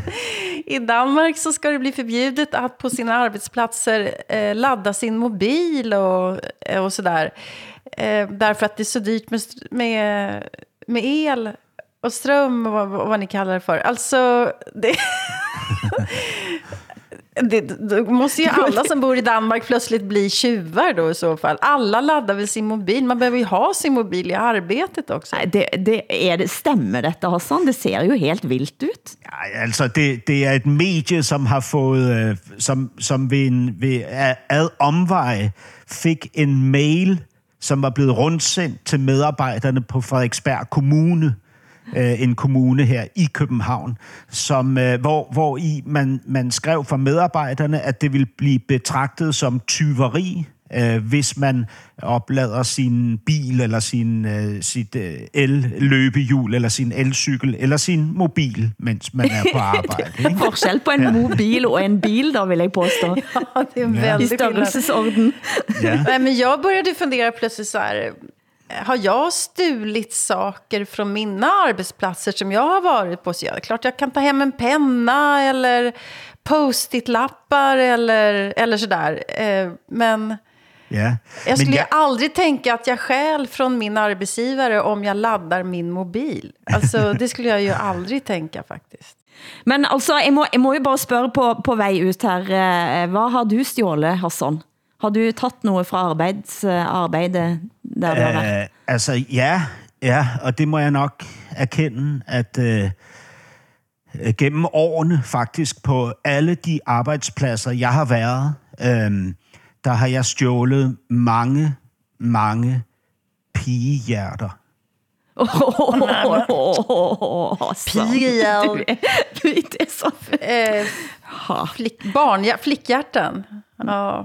i Danmark så ska det bli förbjudet att på sina arbetsplatser eh, ladda sin mobil och, eh, och sådär. Eh, därför att det är så dyrt med, med, med el och ström och vad, vad ni kallar det för. Alltså, det... Det, då måste ju alla som bor i Danmark plötsligt bli tjuvar då i så fall. Alla laddar väl sin mobil. Man behöver ju ha sin mobil i arbetet också. Nej, det, det er det, stemmer dette, Hassan? Det ser jo helt vildt ut. Ja, altså, det, det er et medie, som har fået, øh, som, som ved, en, ved ad omvej fik en mail, som var blevet rundsendt til medarbejderne på Frederiksberg Kommune, øh, en kommune her i København, som, øh, hvor, hvor i man, man skrev for medarbejderne, at det ville blive betragtet som tyveri, øh, hvis man oplader sin bil, eller sin, øh, sit øh, el-løbehjul, eller sin elcykel, eller sin mobil, mens man er på arbejde. Ikke? Forskel på en ja. mobil og en bil, då vill jag påstå. Ja, det är väldigt I størrelsesorden. Ja. Nej, men jag började fundera plötsligt så här, har jag stulit saker från mina arbetsplatser som jag har varit på? Så jag, klart jag kan ta hem en penna eller post-it-lappar eller, eller sådär. Eh, men ja. jag skulle men jag... aldrig tänka att jag skäl från min arbetsgivare om jag laddar min mobil. Alltså, det skulle jag ju aldrig tänka faktiskt. Men altså, jeg må, jeg må jo bare spørge på, på vej ut her. Eh, hvad har du stjålet, Hassan? Har du taget noget fra arbejds, arbejde, der du har været? Uh, altså, ja, ja, og det må jeg nok erkende, at uh, gennem årene faktisk på alle de arbejdspladser, jeg har været, uh, der har jeg stjålet mange, mange pigehjerter. Oh. Det är så... Eh, flick, barn, flickhjärtan. Ja.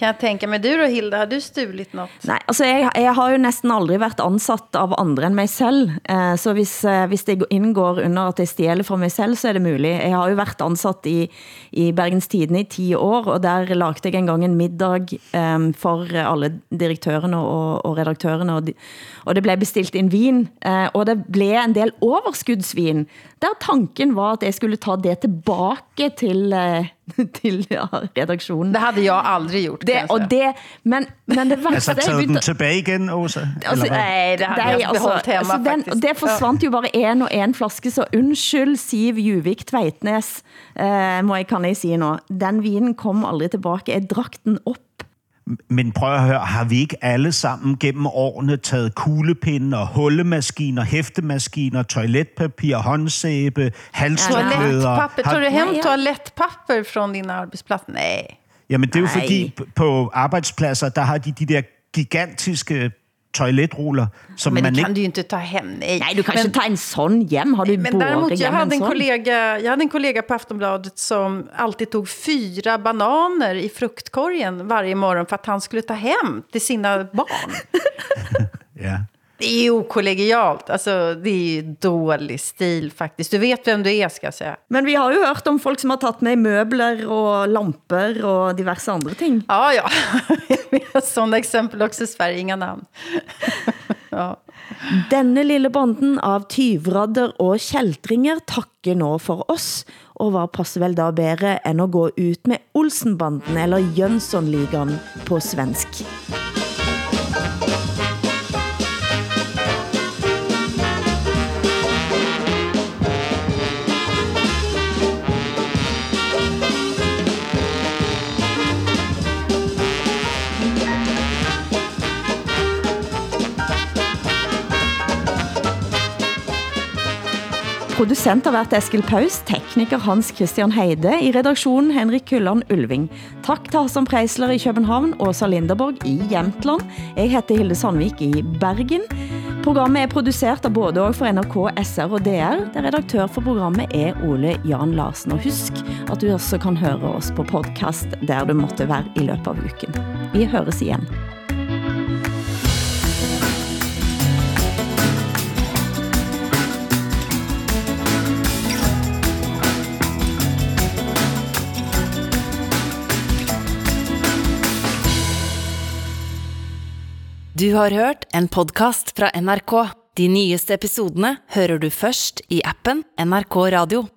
Kan jeg tænke mig, du då Hilda, har du stulit något? Nej, altså jeg, jeg har jo næsten aldrig været ansat av andre end mig selv, eh, så hvis, eh, hvis det indgår under at jeg stjæler fra mig selv, så er det muligt. Jeg har jo været ansat i, i Bergens Tidene i 10 år, og der lagde jeg engang en middag eh, for alle direktørerne og, og redaktørerne, og, de, og det blev bestilt en vin, eh, og det blev en del overskudsvin, der tanken var, at jeg skulle ta det tilbage til, eh, til ja, redaktionen. Det havde jeg aldrig gjort. Det, og det, men, men det værste... Altså taget den tilbage igen, Åsa? Altså, nej, det har jeg beholdt hjemme, altså den, faktisk. Det forsvandt jo bare en og en flaske, så undskyld Siv Juvik Tveitnes, eh, må jeg, kan jeg sige nå. Den vinen kom aldrig tilbage. Jeg drak den op. Men prøv at høre, har vi ikke alle sammen gennem årene taget kuglepinde og hullemaskiner, hæftemaskiner, toiletpapir, håndsæbe, halstørklæder? Toiletpapper, Har- tog du hem Nej, toiletpapper från din arbetsplats? Nej. Jamen det er jo Nej. fordi på arbejdspladser, der har de de der gigantiske toiletruller, som Men man det ikke... kan du ju inte ta hem. Nej, Nej, du kan men, inte ta en sån hjem. Har du Men däremot, jag hade, en sån? kollega, jag hade en kollega på Aftonbladet som alltid tog fyra bananer i fruktkorgen varje morgon för att han skulle ta hem till sina barn. Ja. Det är ju okollegialt. Alltså, det är ju dålig stil faktiskt. Du vet vem du är, ska jag säga. Men vi har jo hørt om folk som har taget med møbler og lamper og diverse andre ting. Ja, ja. Vi har sådana exempel också i Sverige. Inga namn. ja. Denne lille banden av tyvradder og kjeltringer takker nå for oss, og hvad passer vel da bedre end at gå ut med Olsenbanden eller Jönssonligan på svensk. Producent har været Eskil Paus, tekniker Hans Christian Heide, i redaktionen Henrik Kulland Ulving. Tak til Hassan Preisler i København, Åsa Linderborg i Jämtland. Jeg heter Hilde Sandvik i Bergen. Programmet er produceret af både og for NRK, SR og DR. Der redaktør for programmet er Ole Jan Larsen. Og husk, at du også kan høre oss på podcast, der du måtte være i løbet av uken. Vi høres igen. Du har hørt en podcast fra NRK. De nyeste episodene hører du først i appen NRK Radio.